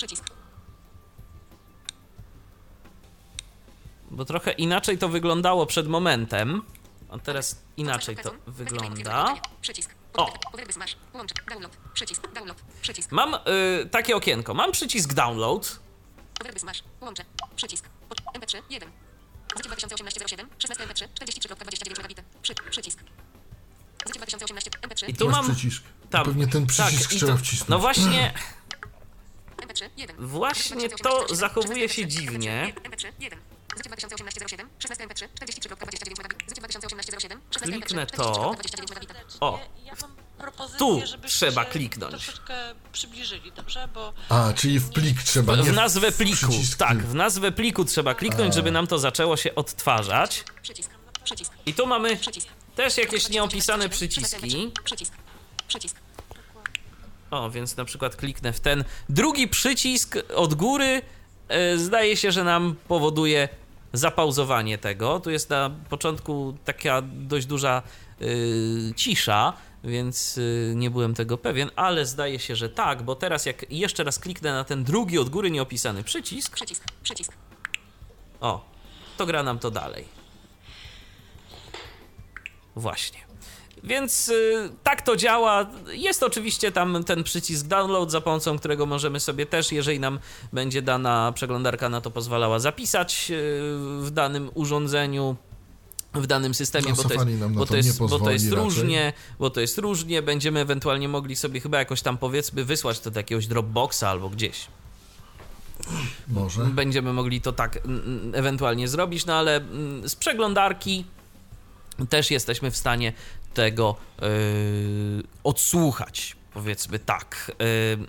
Bo trochę inaczej to wyglądało przed momentem. A teraz inaczej to wygląda. O. Mam y, takie okienko. Mam przycisk download. Overby smash. Łączę. Przycisk. MP3. 1. Zycie 2018 07. 16 MP3. 43.29 megabity. Przy, przycisk. Zycie 2018 MP3. I tu mam przycisk. tam. Pewnie ten przycisk tak, trzeba to- wcisnąć. No właśnie, MP3. 1. właśnie to zachowuje się dziwnie. MP3. 1. Zycie 2018 07. 16 MP3. 43.29 megabity. Zycie 2018 07. 16 Kliknę MP3. to. 43.29 megabity. O, Tu trzeba kliknąć. przybliżyli, dobrze? Bo A, czyli w plik trzeba, w nazwę pliku. przycisk. Tak, w nazwę pliku trzeba kliknąć, żeby nam to zaczęło się odtwarzać. I tu mamy też jakieś nieopisane przyciski. Przycisk. Przycisk. O, więc na przykład kliknę w ten drugi przycisk od góry. e, Zdaje się, że nam powoduje zapauzowanie tego. Tu jest na początku taka dość duża y, cisza, więc y, nie byłem tego pewien, ale zdaje się, że tak, bo teraz jak jeszcze raz kliknę na ten drugi od góry nieopisany przycisk, Przycisk. Przycisk. o, to gra nam to dalej. Właśnie. Więc y, tak to działa. Jest oczywiście tam ten przycisk download, za pomocą którego możemy sobie też, jeżeli nam będzie dana przeglądarka na to pozwalała, zapisać y, w danym urządzeniu. W danym systemie, No, bo, to jest, bo, to jest, bo to jest raczej. różnie, bo to jest różnie. Będziemy ewentualnie mogli sobie chyba jakoś tam powiedzmy wysłać to do jakiegoś Dropboxa albo gdzieś Może. będziemy mogli to tak ewentualnie zrobić, no ale mm, z przeglądarki też jesteśmy w stanie tego yy, odsłuchać, powiedzmy tak. Yy,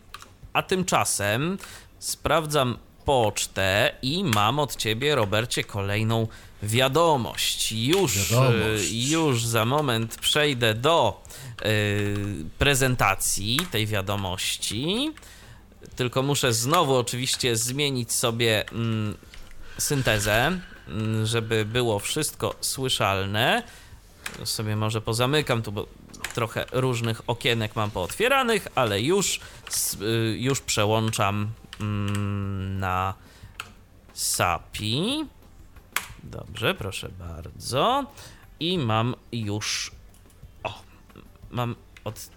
a tymczasem sprawdzam pocztę i mam od ciebie, Robercie, kolejną wiadomość. Już, Wiadomość. yy, już za moment przejdę do yy, prezentacji tej wiadomości. Tylko muszę znowu oczywiście zmienić sobie mm, syntezę, mm, żeby było wszystko słyszalne. Sobie może pozamykam tu, bo trochę różnych okienek mam pootwieranych, ale już, y, już przełączam mm, na SAPI. Dobrze, proszę bardzo. I mam już. O, mam od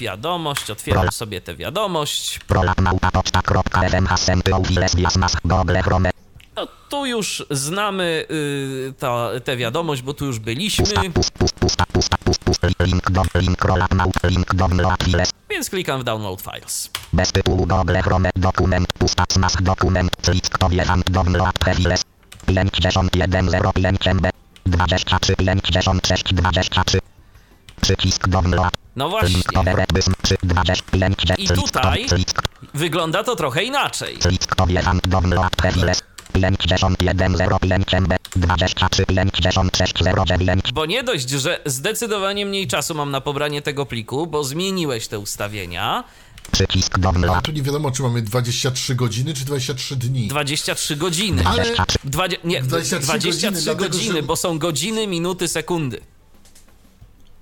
wiadomość, otwieram sobie tę wiadomość. No tu już znamy y, ta, tę wiadomość, bo tu już byliśmy, link do, link link więc klikam w download files. Bez tytułu google chrome dokument, pusta smash dokument, list powierzam do mloatwiles. 5105 MB. 23 56 23. Przycisk do mloat. No właśnie, Link overebysm 3 25 I tutaj- wygląda to trochę inaczej. przycisk powierzam do mloatwiles. 5105 MB. 23 56 09. Bo nie dość, że zdecydowanie mniej czasu mam na pobranie tego pliku, bo zmieniłeś te ustawienia. Przycisk do A mloat. tu nie wiadomo, czy mamy 23 godziny, czy 23 dni. 23 godziny. Ale Dwadzie, nie, 23 23 godziny, godziny, dlatego, bo są godziny, minuty, sekundy.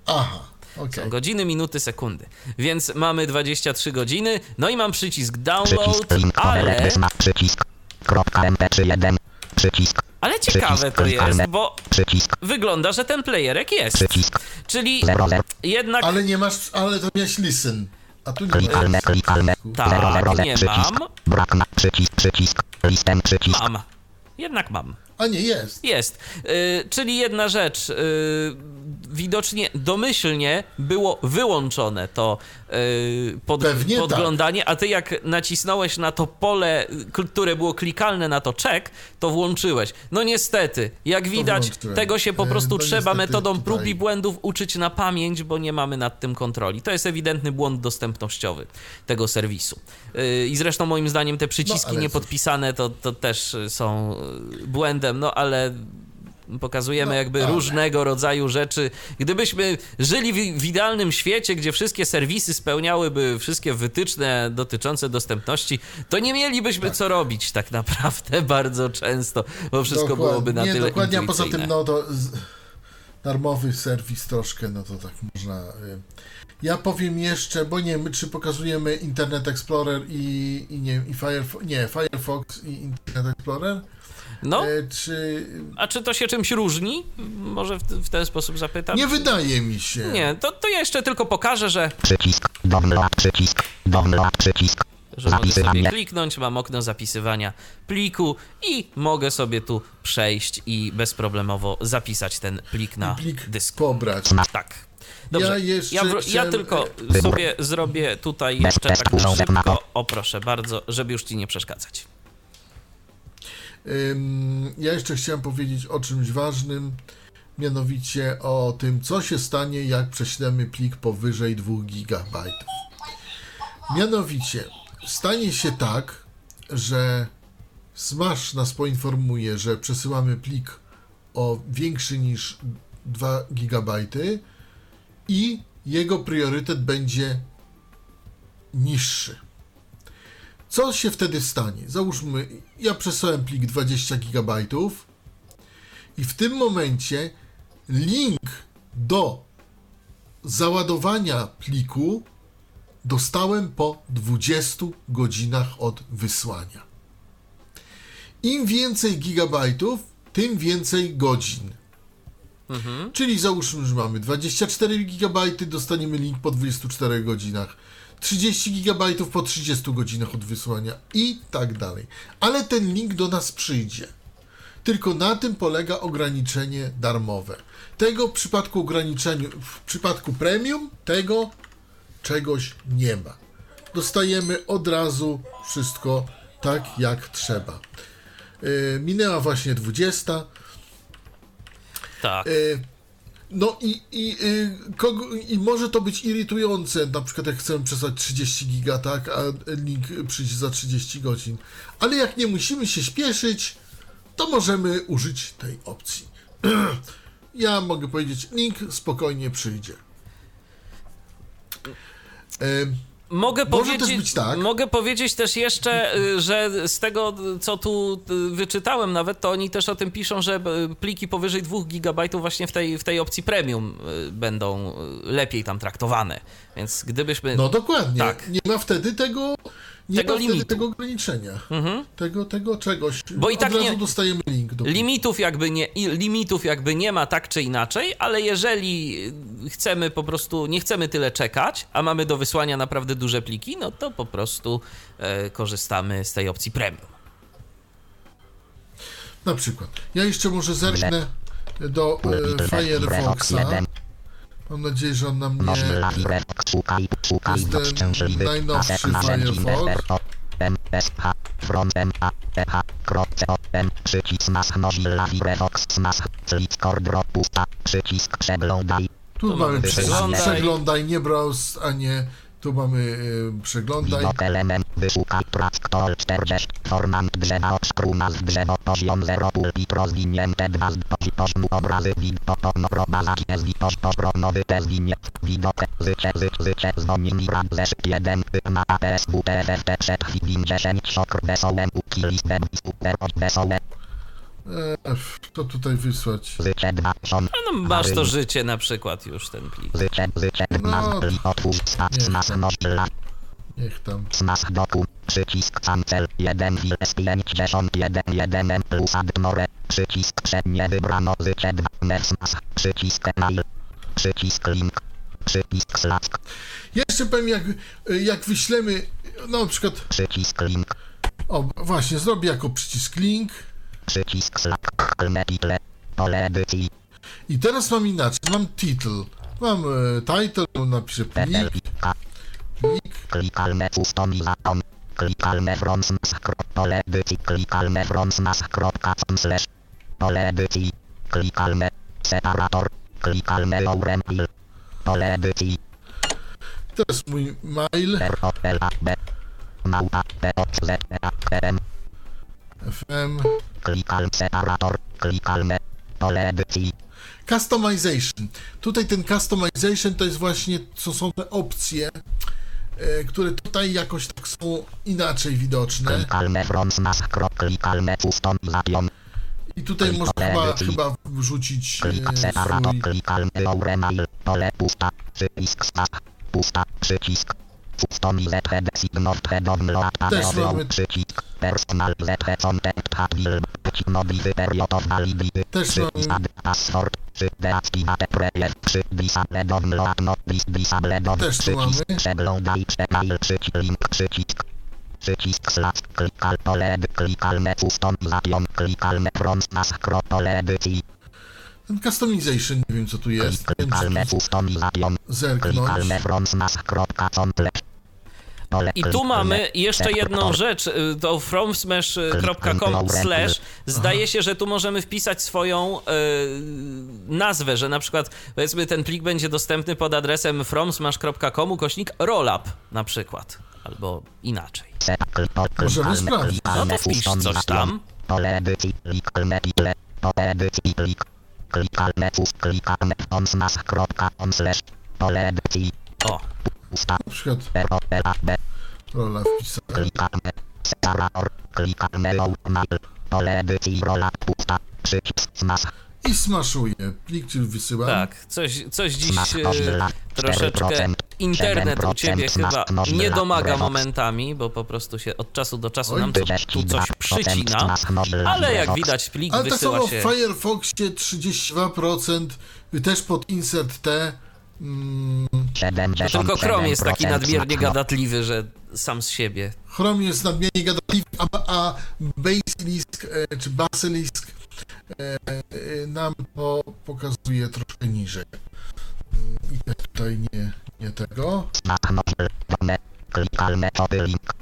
Aha, okej. Godziny, minuty, sekundy. Więc mamy 23 godziny, no i mam przycisk download, Przycisk ale. Przycisk. Kropka mp31. Przycisk. ale ciekawe to jest, bo Przycisk. wygląda, że ten playerek jest. Przycisk. Czyli 00. jednak Ale nie masz, ale to miałeś listen. A tu nie Klikalne, ma. klikalne. Tak, 00. nie Przycisk. mam. Brak na przycisk, przycisk. Listem przycisk. mam. Jednak mam. A nie, jest. Jest. Y, czyli jedna rzecz. y, widocznie domyślnie było wyłączone to pod, Pewnie tak. podglądanie, a ty jak nacisnąłeś na to pole, y, które było klikalne na to check, to włączyłeś. No niestety, jak widać, włączyłem. tego się po Y, prostu no trzeba metodą tutaj- prób i błędów uczyć na pamięć, bo nie mamy nad tym kontroli. To jest ewidentny błąd dostępnościowy tego serwisu. Y, I zresztą moim zdaniem te przyciski No, niepodpisane to, to też są błędem, no ale pokazujemy No, jakby ale- różnego rodzaju rzeczy. Gdybyśmy żyli w, w idealnym świecie, gdzie wszystkie serwisy spełniałyby wszystkie wytyczne dotyczące dostępności, to nie mielibyśmy co robić tak naprawdę bardzo często, bo wszystko Dokładnie. byłoby na nie, tyle dokładnie, a poza tym, no to z... darmowy serwis troszkę, no to tak można... Y... Ja powiem jeszcze, bo nie wiem, czy pokazujemy Internet Explorer i, i nie i Firefox, nie, Firefox i Internet Explorer, No, e, czy... a czy to się czymś różni? Może w, w ten sposób zapytam? Nie wydaje mi się. Nie, to, to ja jeszcze tylko pokażę, że, Przycisk. Download. Przycisk. Download. Przycisk. że mogę sobie kliknąć, mam okno zapisywania pliku i mogę sobie tu przejść i bezproblemowo zapisać ten plik na Plik dysk. pobrać. Tak. Dobrze, Ja ja, wr- ja tylko Wybór. sobie zrobię tutaj Bez jeszcze tak szybko. O proszę bardzo, żeby już ci nie przeszkadzać. Ja jeszcze chciałem powiedzieć o czymś ważnym, mianowicie o tym, co się stanie, jak prześlemy plik powyżej 2 GB. Mianowicie, stanie się tak, że Smash nas poinformuje, że przesyłamy plik o większy niż 2 GB i jego priorytet będzie niższy. Co się wtedy stanie? Załóżmy, ja przesłałem plik 20 GB i w tym momencie link do załadowania pliku dostałem po 20 godzinach od wysłania. Im więcej gigabajtów, tym więcej godzin. Czyli załóżmy, że mamy 24 GB, dostaniemy link po 24 godzinach. 30 GB po 30 godzinach od wysłania i tak dalej. Ale ten link do nas przyjdzie. Tylko na tym polega ograniczenie darmowe. Tego w przypadku ograniczenia, w przypadku premium, tego czegoś nie ma. Dostajemy od razu wszystko tak jak trzeba. Yy, minęła właśnie 20. Tak. Y, No i, i, y, kogo, i może to być irytujące, na przykład jak chcemy przesłać 30 giga, tak, a link przyjdzie za 30 godzin. Ale jak nie musimy się śpieszyć, to możemy użyć tej opcji. Ja mogę powiedzieć, link spokojnie przyjdzie. Em, Mogę Może powiedzieć, też być tak. mogę powiedzieć też jeszcze, y, że z tego, co tu y, wyczytałem nawet, to oni też o tym piszą, że y, pliki powyżej 2 GB właśnie w tej, w tej opcji premium będą lepiej tam traktowane. Więc gdybyśmy... No dokładnie. Tak. Nie ma wtedy tego, nie Tego limitu. tego ograniczenia. Tego, tego czegoś. Bo i Od tak razu nie- dostajemy link do Limitów jakby, nie, limitów jakby nie ma tak czy inaczej, ale jeżeli chcemy po prostu, nie chcemy tyle czekać, a mamy do wysłania naprawdę duże pliki, no to po prostu e, korzystamy z tej opcji premium. Na przykład. Ja jeszcze może zerknę do e, Firefoxa. 1. Mam nadzieję, że on nam nie... Jest ten najnowszy Firefox. MSH EH kropce przycisk Mozilla Firefox pusta przycisk przeglądaj Tu mamy przeglądaj, nie browse, a nie... Tu mamy e, przeglądaj. widok element wyszukaj track call 40 formant drzewa obszkru nazw drzewo poziom 0 pulpit rozwinięte 2 z pozi- poziomu obrazy widok ponoro baza jest widok nowy test winie widok zycie zycie zycie dzwoni mi rad zesz 1 na APS WTFT przed chwilą 10 szok wesołem uki listem super od wesołe E, to tutaj wysłać. zycie 2 szon No, masz to życie na przykład już ten plik. No, nie. Niech tam. Smash doku, przycisk cancel, 1 fil S5 1 1 M plus add more, przycisk przednie wybrano zycie 2 Nersmas, przycisk mail, przycisk link, przycisk slash, Jeszcze powiem, jak, jak wyślemy, no na przykład, przycisk link, o właśnie, zrobię jako przycisk link przycisk klne title, pole edycji, i teraz mam inaczej, mam title, mam e, title, napiszę PL, plik, plik, klikalne customization, klikalne from smash, pole edycji, klikalne from smash, slash, pole edycji, klikalne, separator, klikalne lower mail, pole edycji, teraz mój mail, małpa, P-O-Z-E-A-K-M, fm, klikalne separator, klikalne, pole edycji, customization. Tutaj ten customization to jest właśnie, co są te opcje, e, które tutaj jakoś tak są inaczej widoczne. Klikalne klikalne customization, i tutaj można chyba, chyba wrzucić e, separator, swój mail, pole pusta, przycisk pusta, przycisk, customize head, signal mamy- przycisk, personal z contact hat will, przycisk nowy period of validity, Też przycisk add password, przy deactivate prayer, przy disable download, not dis disable download, przycisk przeglądaj, przemail, przycisk link, przycisk, przycisk slash, klikal klikalne customization, klikalne pole edycji, ten customization, nie wiem co tu jest, klikalne customization, zerknąć. klikalne kropka, complex, pole, I tu mamy jeszcze jedną rzecz, y, to fromsmash.com slash zdaje się, że tu możemy wpisać swoją y, nazwę, że na przykład powiedzmy ten plik będzie dostępny pod adresem fromsmash.com kośnik rollup na przykład, albo inaczej. Możemy sprawdzić. No to wpisz coś tam. O. Na przykład rola smash. I smaszuję. Plik, czyli wysyłam. Tak, coś, coś dziś e, troszeczkę 4%, internet u ciebie 7% chyba nie domaga momentami, bo po prostu się od czasu do czasu Oj, nam co, tu coś 32% przycina, ale jak widać plik Ale tak wysyła samo się... w Firefoxie 32%, też pod insert T. Mm, To tylko Chrome jest taki 77% nadmiernie gadatliwy, że sam z siebie. Chrome jest nadmiernie gadatliwy, a, a Basilisk e, czy Basilisk e, e, nam to pokazuje troszkę niżej. Mm, I też tutaj nie, nie tego. Klikalne copy link.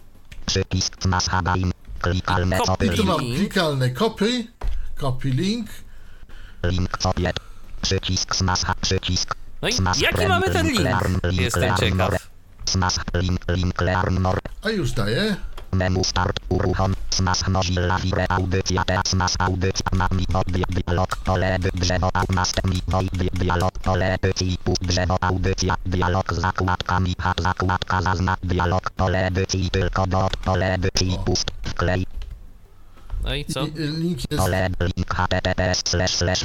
Przycisk Habain. Klikalne Copy copy I tu link. mam Link. klikalne copy, copy link. Link copied. Przycisk smash. Przycisk. No i Smash jaki mamy ten link? Jestem ciekaw. A już daję. Menu start uruchom. Smash Mozilla Fire audycja te smash audycja mami body dialog pole drzewo au master mi body dialog pole pust drzewo audycja dialog z zakładkami ha zakładka zazna dialog pole tylko dot pole pust wklej No i co? Link jest. link https slash slash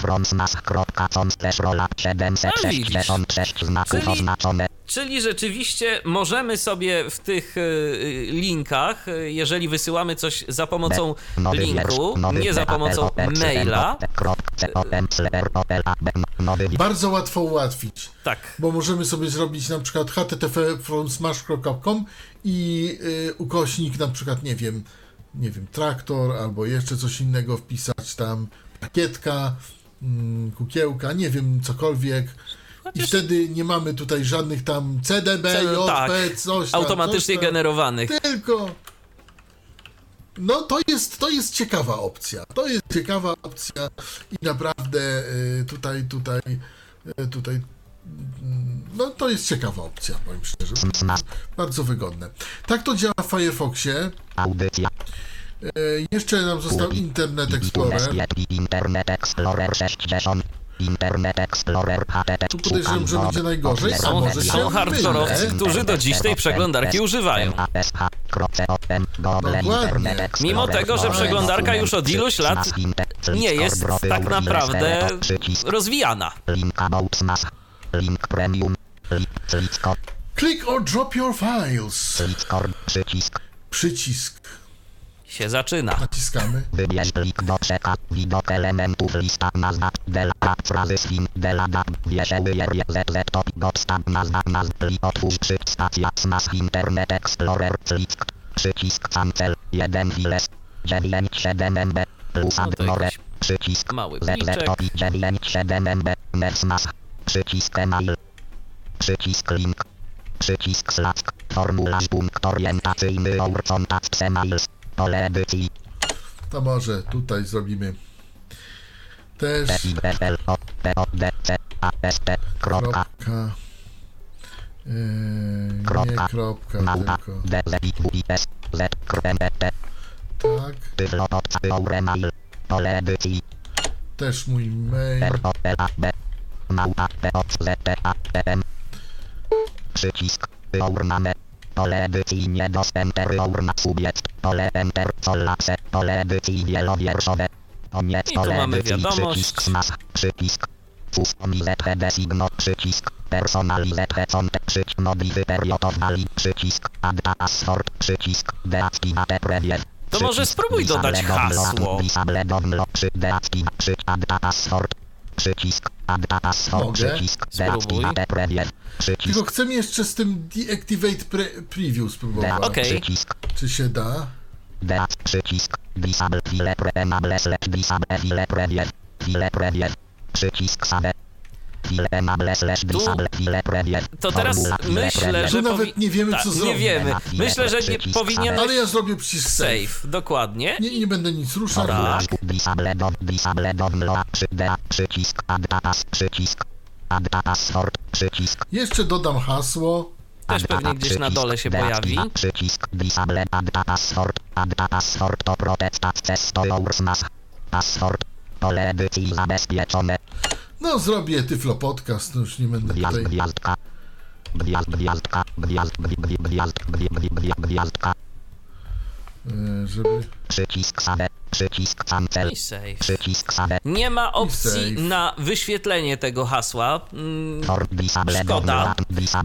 slash rola A, widzisz. 766 znaków Czyli- oznaczone Czyli rzeczywiście możemy sobie w tych y, linkach, y, jeżeli wysyłamy coś za pomocą linku, nie za pomocą maila, Bardzo łatwo ułatwić. tak, bo możemy sobie zrobić na przykład http from smash.com i y, ukośnik na przykład, nie wiem, nie wiem, traktor albo jeszcze coś innego wpisać tam, pakietka, mm, kukiełka, nie wiem, cokolwiek. I Chociaż- wtedy nie mamy tutaj żadnych tam CDB, C- JP, tak, coś tam, automatycznie coś tam. generowanych. Tylko. No to jest, to jest ciekawa opcja. To jest ciekawa opcja i naprawdę y, tutaj, tutaj, y, tutaj. No to jest ciekawa opcja, powiem szczerze. Bardzo wygodne. Tak to działa w Firefoxie. audycja Y, Jeszcze nam został Internet Explorer. Internet Explorer 60 Internet Explorer HTTP Tu podejrzewam, że będzie najgorzej, a Są, może się są hardkorowcy, którzy do dziś tej przeglądarki używają. Dokładnie. Mimo tego, że przeglądarka już od iluś lat nie jest tak naprawdę rozwijana. Link premium Click or drop your files. przycisk Przycisk. Się zaczyna. Naciskamy. Wybierz plik do przekaz, widok elementów, lista nazwa, dela, frazy swing, dela, dab, wierzęły, jer, zz, top, nazwa, nazw, plik, otwórz, przy, stacja, smash, internet, explorer, click, przycisk, cancel, 1 files, 9, 7 MB, plus, No przycisk, mały zz, pliczek. top, 9, 7 MB, przycisk, email, przycisk, link, przycisk, slash, formularz, punkt orientacyjny, our contacts, emails, pole edycji, To może tutaj zrobimy. Też kropka. Yy, nie Kropka. kropka, Małpa, tylko. Tak. Też mój mail. Przycisk, Eurmame, pole edycji niedostępne, Eurma, subiect, pole Enter, Solapse, pole edycji wielowierszowe, koniec, I tu pole mamy edycji, wiadomość. przycisk, smash, przycisk, Customize signo, przycisk, personalize content, przycisk, modify period of valid, przycisk, add password, przycisk, deactivate preview. To może spróbuj dodać hasło. Przycisk, add password, Mogę. przycisk, Spróbuj. deactivate preview, przycisk, Tylko chcę jeszcze z tym deactivate pre preview spróbować. Okej. Czy się da? deac, przycisk, disable file pre enable slash disable file preview, file preview, przycisk save. Preview. To teraz myślę, że... Tu nawet nie wiemy, co Nie zrobić. wiemy. Myślę, że nie powinien... Ale ja zrobię przycisk save. Save, dokładnie. Nie, nie będę nic ruszał. Tak. Przycisk, przycisk, przycisk, Jeszcze dodam hasło. Też pewnie gdzieś na dole się pojawi. Przycisk, disable, add password, add password to protect access to your password, pole edycji zabezpieczone, No zrobię Tyflo Podcast, no już nie będę gwiazd, tutaj gwiazdka, Gwiazd, gwiazdka, gwiazd, gwi- gwi- gwiazd, gwi- gwi- gwi- gwiazdka. Żeby... Przycisk save, przycisk cancel, przycisk save. Nie ma opcji na wyświetlenie tego hasła. Mm, Szkoda,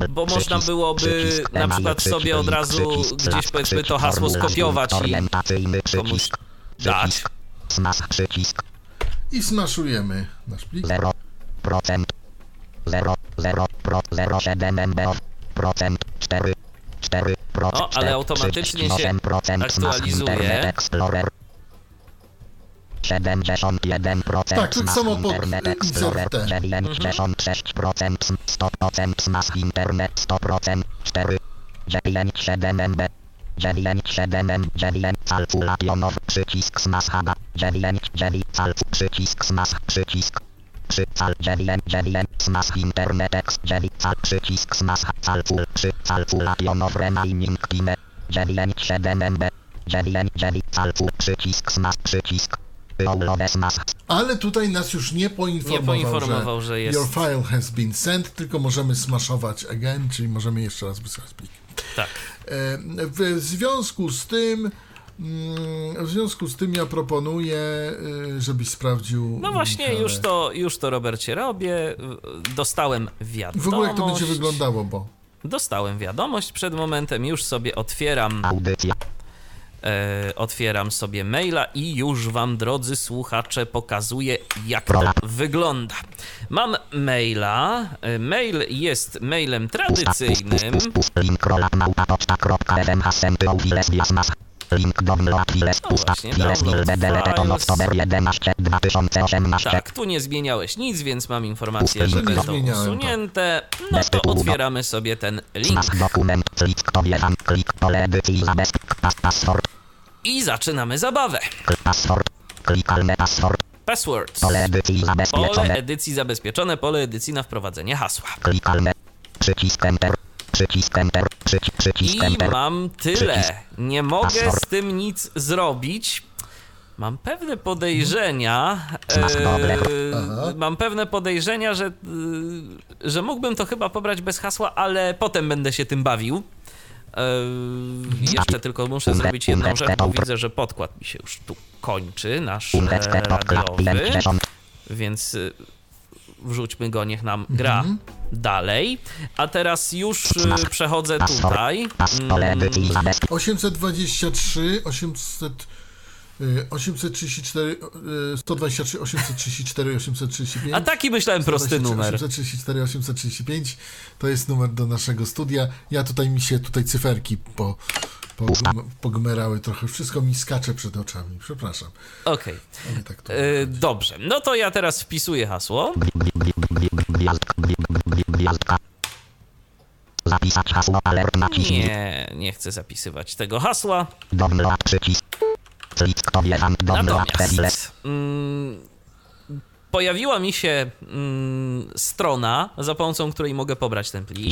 bo można byłoby na przykład sobie od razu gdzieś powiedzmy to hasło skopiować i komuś dać. przycisk, smash, przycisk, I smaszujemy nasz plik. 0, procent, 0, 0, pro, 0, 7 MB, procent, 4, 4, procent, O, ale automatycznie się aktualizuje. Explorer. 71% Tak, tak samo pod, Internet y, Explorer, insert T. 96%, 100% Smash Internet 100%, 4, 97 MB, 97 M, 9 calculationow, przycisk Smash Haba, 9, 9 calcu, przycisk Smash, przycisk, przy cal 9, 9 Smash Internet X, 9 cal, przycisk Smash, calcul, przy calculationow remaining time, 9, 7 MB, 9, 9 calcul, przycisk Smash, przycisk, Ale tutaj nas już nie poinformował, Nie poinformował, że jest- Your file has been sent, tylko możemy smashować again, czyli możemy jeszcze raz wysłać plik. Tak. E, W związku z tym, mm, w związku z tym ja proponuję, y, żebyś sprawdził. No właśnie, Michale. już to, już to Robercie robię. Dostałem wiadomość. W ogóle jak to będzie wyglądało, bo. Dostałem wiadomość przed momentem, już sobie otwieram, audycja, e, otwieram sobie maila i już wam, drodzy słuchacze, pokazuję, jak to wygląda. Mam maila. e, Mail jest mailem tradycyjnym. Link download files No pusta bedele beton files. oktober 11 2018. Tak, tu nie zmieniałeś nic, więc mam informację, że będą usunięte. No to otwieramy sobie ten link dokument, klik kto wjecham, klik pole edycji pas, password, i zaczynamy zabawę. password, klikalne password, Passwords. pole edycji Pole zabezpieczone, edycji zabezpieczone, pole edycji na wprowadzenie hasła. klikalne, przycisk enter, przycisk enter, przycisk, przycisk I enter, mam tyle. Nie mogę z tym nic zrobić. Mam pewne podejrzenia. E, mam pewne podejrzenia, że, e, że mógłbym to chyba pobrać bez hasła, ale potem będę się tym bawił. E, jeszcze tylko muszę zrobić jedną rzecz, bo widzę, że podkład mi się już tu kończy, nasz e, radiowy. 50, Więc y, wrzućmy go, niech nam gra dalej. A teraz już y, przechodzę tutaj. pas, pole Mm, edycji zabezpieczone, 823, 800. y, 834, y, 123, 834, 835. A taki myślałem prosty 123, numer. 834, 835 to jest numer do naszego studia. Ja tutaj mi się tutaj cyferki po, po, pogmerały trochę. Wszystko mi skacze przed oczami. Przepraszam. Okej. Ale tak. Y, Dobrze, no to ja teraz wpisuję hasło. zapisać hasło, alert naciśnij, Nie, nie chcę zapisywać tego hasła. download przycisk, Natomiast mm, pojawiła mi się mm, strona, za pomocą której mogę pobrać ten plik.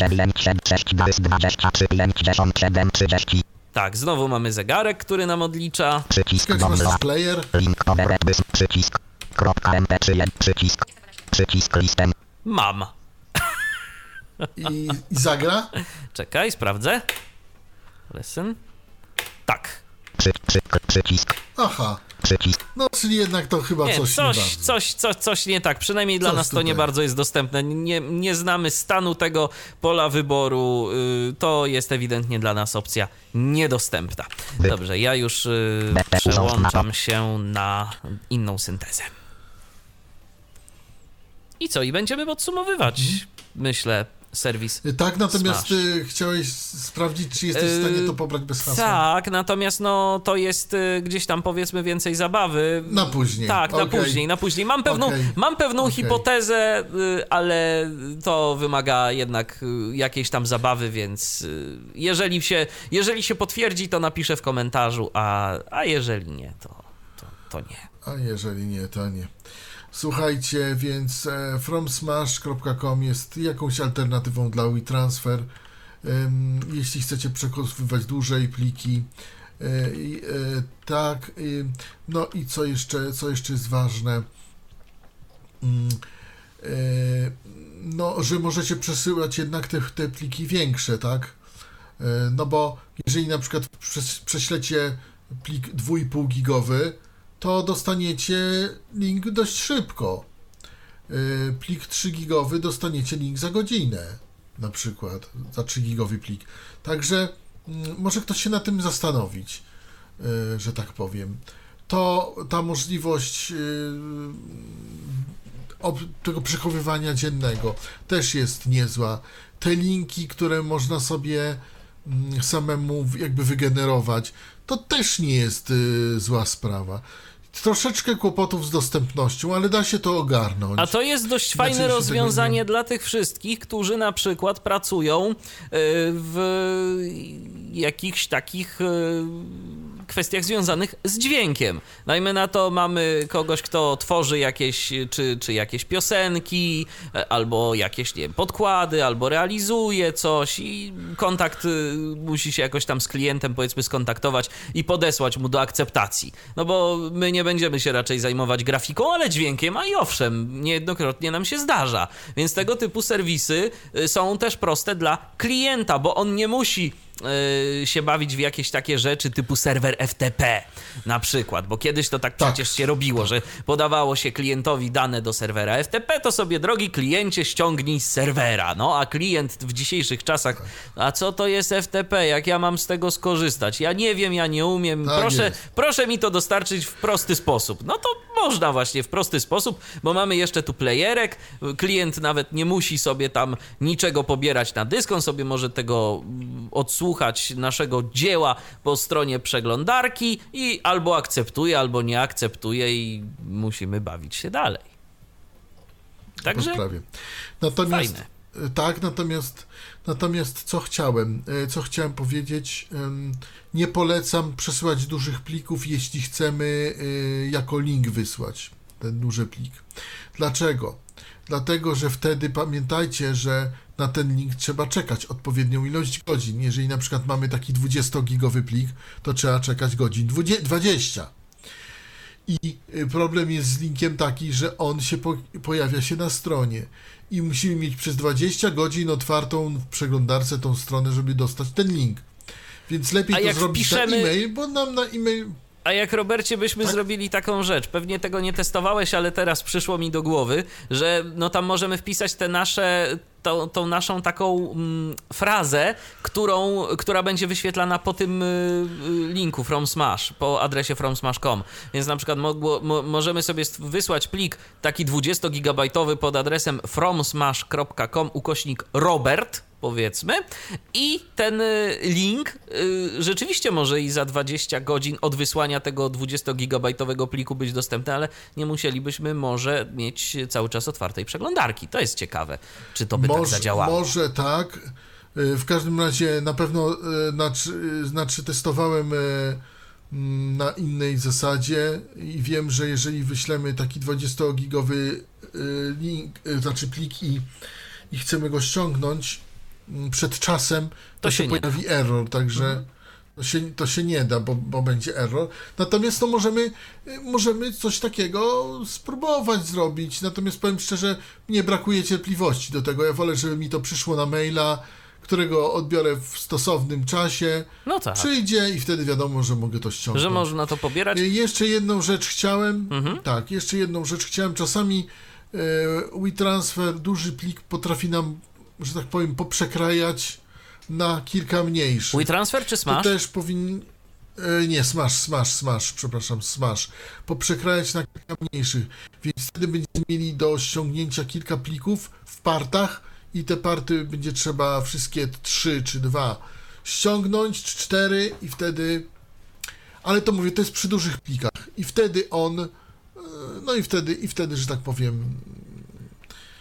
9, 6, 23, 57, 30, Tak, znowu mamy zegarek, który nam odlicza. przycisk download, player, link bys, przycisk, kropka mp3, przycisk, przycisk listem, Mam. i, i zagra. Czekaj, sprawdzę. Listen. Tak. przy, przy, przycisk, Aha. Przycisk, No, czyli jednak to chyba Nie, coś, coś, nie coś, bardzo. coś, coś, coś nie tak. Przynajmniej dla Coś nas to nie tutaj. bardzo jest dostępne. Nie, nie znamy stanu tego pola wyboru. y, To jest ewidentnie dla nas opcja niedostępna. Dobrze, ja już y, przełączam się na inną syntezę. I co? I będziemy podsumowywać, Mhm. myślę, serwis Tak, natomiast Smash. y, chciałeś sprawdzić, czy jesteś w stanie to pobrać bez hasła. Tak, natomiast no to jest y, gdzieś tam powiedzmy więcej zabawy. Na później. Tak, na Okej. później, na później. Mam pewną, Okej. mam pewną Okej. hipotezę, y, ale to wymaga jednak y, jakiejś tam zabawy, więc y, jeżeli się, jeżeli się potwierdzi, to napiszę w komentarzu, a, a jeżeli nie, to, to, to nie. A jeżeli nie, to nie. Słuchajcie, więc e, fromsmash.com jest jakąś alternatywą dla WeTransfer. Jeśli chcecie przechowywać dłużej pliki. E, e, tak, no i co jeszcze, co jeszcze jest ważne? E, no, że możecie przesyłać jednak te, te pliki większe, tak? No bo jeżeli na przykład prześlecie plik 2,5 gigowy, to dostaniecie link dość szybko. E, Plik 3 gigowy dostaniecie link za godzinę, na przykład, za 3 gigowy plik. Także mm, może ktoś się na tym zastanowić, e, że tak powiem. To ta możliwość ob- tego przechowywania dziennego też jest niezła. Te linki, które można sobie mm, samemu jakby wygenerować, to też nie jest y, zła sprawa. Troszeczkę kłopotów z dostępnością, ale da się to ogarnąć. A to jest dość fajne się tego rozwiązanie nie- dla tych wszystkich, którzy na przykład pracują y, w jakichś takich y, kwestiach związanych z dźwiękiem. Dajmy na to, mamy kogoś, kto tworzy jakieś, czy, czy jakieś piosenki, e, albo jakieś, nie wiem, podkłady, albo realizuje coś i kontakt y, musi się jakoś tam z klientem, powiedzmy, skontaktować i podesłać mu do akceptacji. No bo my nie będziemy się raczej zajmować grafiką, ale dźwiękiem, a i owszem, niejednokrotnie nam się zdarza. Więc tego typu serwisy y, są też proste dla klienta, bo on nie musi się bawić w jakieś takie rzeczy typu serwer FTP na przykład, bo kiedyś to tak, Tak. przecież się robiło, że podawało się klientowi dane do serwera FTP, to sobie drogi kliencie ściągnij z serwera, no a klient w dzisiejszych czasach, a co to jest FTP, jak ja mam z tego skorzystać? Ja nie wiem, ja nie umiem, Tak proszę, jest. proszę mi to dostarczyć w prosty sposób. No to można właśnie w prosty sposób, bo mamy jeszcze tu playerek, klient nawet nie musi sobie tam niczego pobierać na dysk, on sobie może tego mm, odsłuchać naszego dzieła po stronie przeglądarki i albo akceptuje, albo nie akceptuje i musimy bawić się dalej. Także. Natomiast, fajne. Tak, natomiast, natomiast co chciałem, e, co chciałem powiedzieć, nie polecam przesyłać dużych plików, jeśli chcemy e, jako link wysłać ten duży plik. Dlaczego? Dlatego, że wtedy pamiętajcie, że na ten link trzeba czekać odpowiednią ilość godzin. Jeżeli na przykład mamy taki 20-gigowy plik, to trzeba czekać godzin 20. 20. I problem jest z linkiem taki, że on się po, pojawia się na stronie i musimy mieć przez 20 godzin otwartą w przeglądarce tą stronę, żeby dostać ten link. Więc lepiej A to zrobić na e-mail, bo nam na e-mail A jak Robercie byśmy Tak? zrobili taką rzecz, pewnie tego nie testowałeś, ale teraz przyszło mi do głowy, że no tam możemy wpisać te nasze, tą, tą naszą taką mm, frazę, którą, która będzie wyświetlana po tym y, y, linku From Smash, po adresie fromsmash.com. Więc na przykład mogło, mo, możemy sobie wysłać plik taki 20-gigabajtowy pod adresem fromsmash.com ukośnik Robert, powiedzmy, i ten y, link y, rzeczywiście może i za 20 godzin od wysłania tego 20-gigabajtowego pliku być dostępny, ale nie musielibyśmy może mieć cały czas otwartej przeglądarki. To jest ciekawe, czy to by tak może, zadziałało. może tak. Y, W każdym razie na pewno znaczy, znaczy testowałem mm, na innej zasadzie i wiem, że jeżeli wyślemy taki 20-gigowy y, link, znaczy plik i, i chcemy go ściągnąć mm, przed czasem, to, To się, się pojawi error, także to, się, to się nie da, bo, bo będzie error. Natomiast to możemy, y, możemy coś takiego spróbować zrobić. Natomiast powiem szczerze, mnie brakuje cierpliwości do tego. Ja wolę, żeby mi to przyszło na maila, którego odbiorę w stosownym czasie. No tak, Przyjdzie i wtedy wiadomo, że mogę to ściągnąć. że można to pobierać. Y, Jeszcze jedną rzecz chciałem. Mhm. Tak, jeszcze jedną rzecz chciałem. Czasami e, WeTransfer, duży plik potrafi nam, że tak powiem, poprzekrajać na kilka mniejszych. WeTransfer czy To Smash? też powinien. Nie, smash, smash, smash, przepraszam, smash. Poprzekrajać na kilka mniejszych. Więc wtedy będziemy mieli do ściągnięcia kilka plików w partach i te party będzie trzeba wszystkie trzy czy dwa ściągnąć, czy cztery i wtedy. Ale to mówię, to jest przy dużych plikach. I wtedy on. e, No i wtedy, i wtedy, że tak powiem,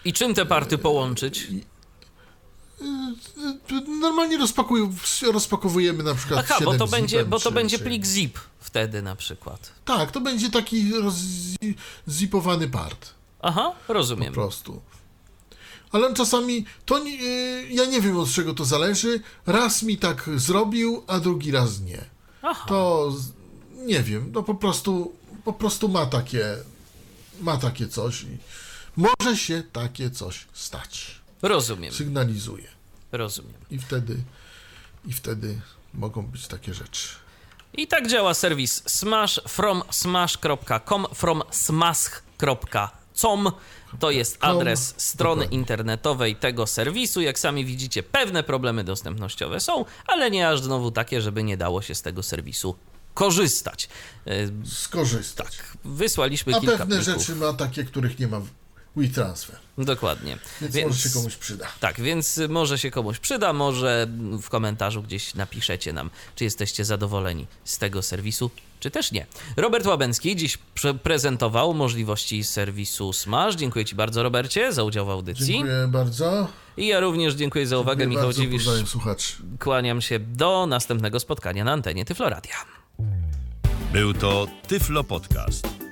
I czym te party połączyć? Normalnie rozpakuj, rozpakowujemy na przykład. Aha, bo to będzie, bo to czy- będzie plik zip wtedy na przykład. Tak, to będzie taki rozzipowany part Aha, po rozumiem. prostu. Ale czasami, to nie, y, ja nie wiem od czego to zależy. Raz mi tak zrobił, a drugi raz nie. Aha. To nie wiem, no po prostu, po prostu ma takie, ma takie coś i może się takie coś stać. Rozumiem, Sygnalizuje. rozumiem. I wtedy, i wtedy mogą być takie rzeczy. I tak działa serwis smash from smash.com from smash.com. To jest adres strony Dokładnie. internetowej tego serwisu. Jak sami widzicie, pewne problemy dostępnościowe są, ale nie aż znowu takie, żeby nie dało się z tego serwisu korzystać. E, Skorzystać. Wysłaliśmy A kilka pewne plików. rzeczy ma takie, których nie ma WeTransfer. Dokładnie. Więc, może się komuś przyda. Tak, więc może się komuś przyda, może w komentarzu gdzieś napiszecie nam, czy jesteście zadowoleni z tego serwisu, czy też nie. Robert Łabęcki dziś prezentował możliwości serwisu Smash. Dziękuję Ci bardzo, Robercie, za udział w audycji. Dziękuję bardzo. I ja również dziękuję za uwagę, Dziękuję Michał bardzo, Dziwisz. pozdrawiam słuchaczy. Kłaniam się do następnego spotkania na antenie Tyfloradia. Był to Tyflo Podcast.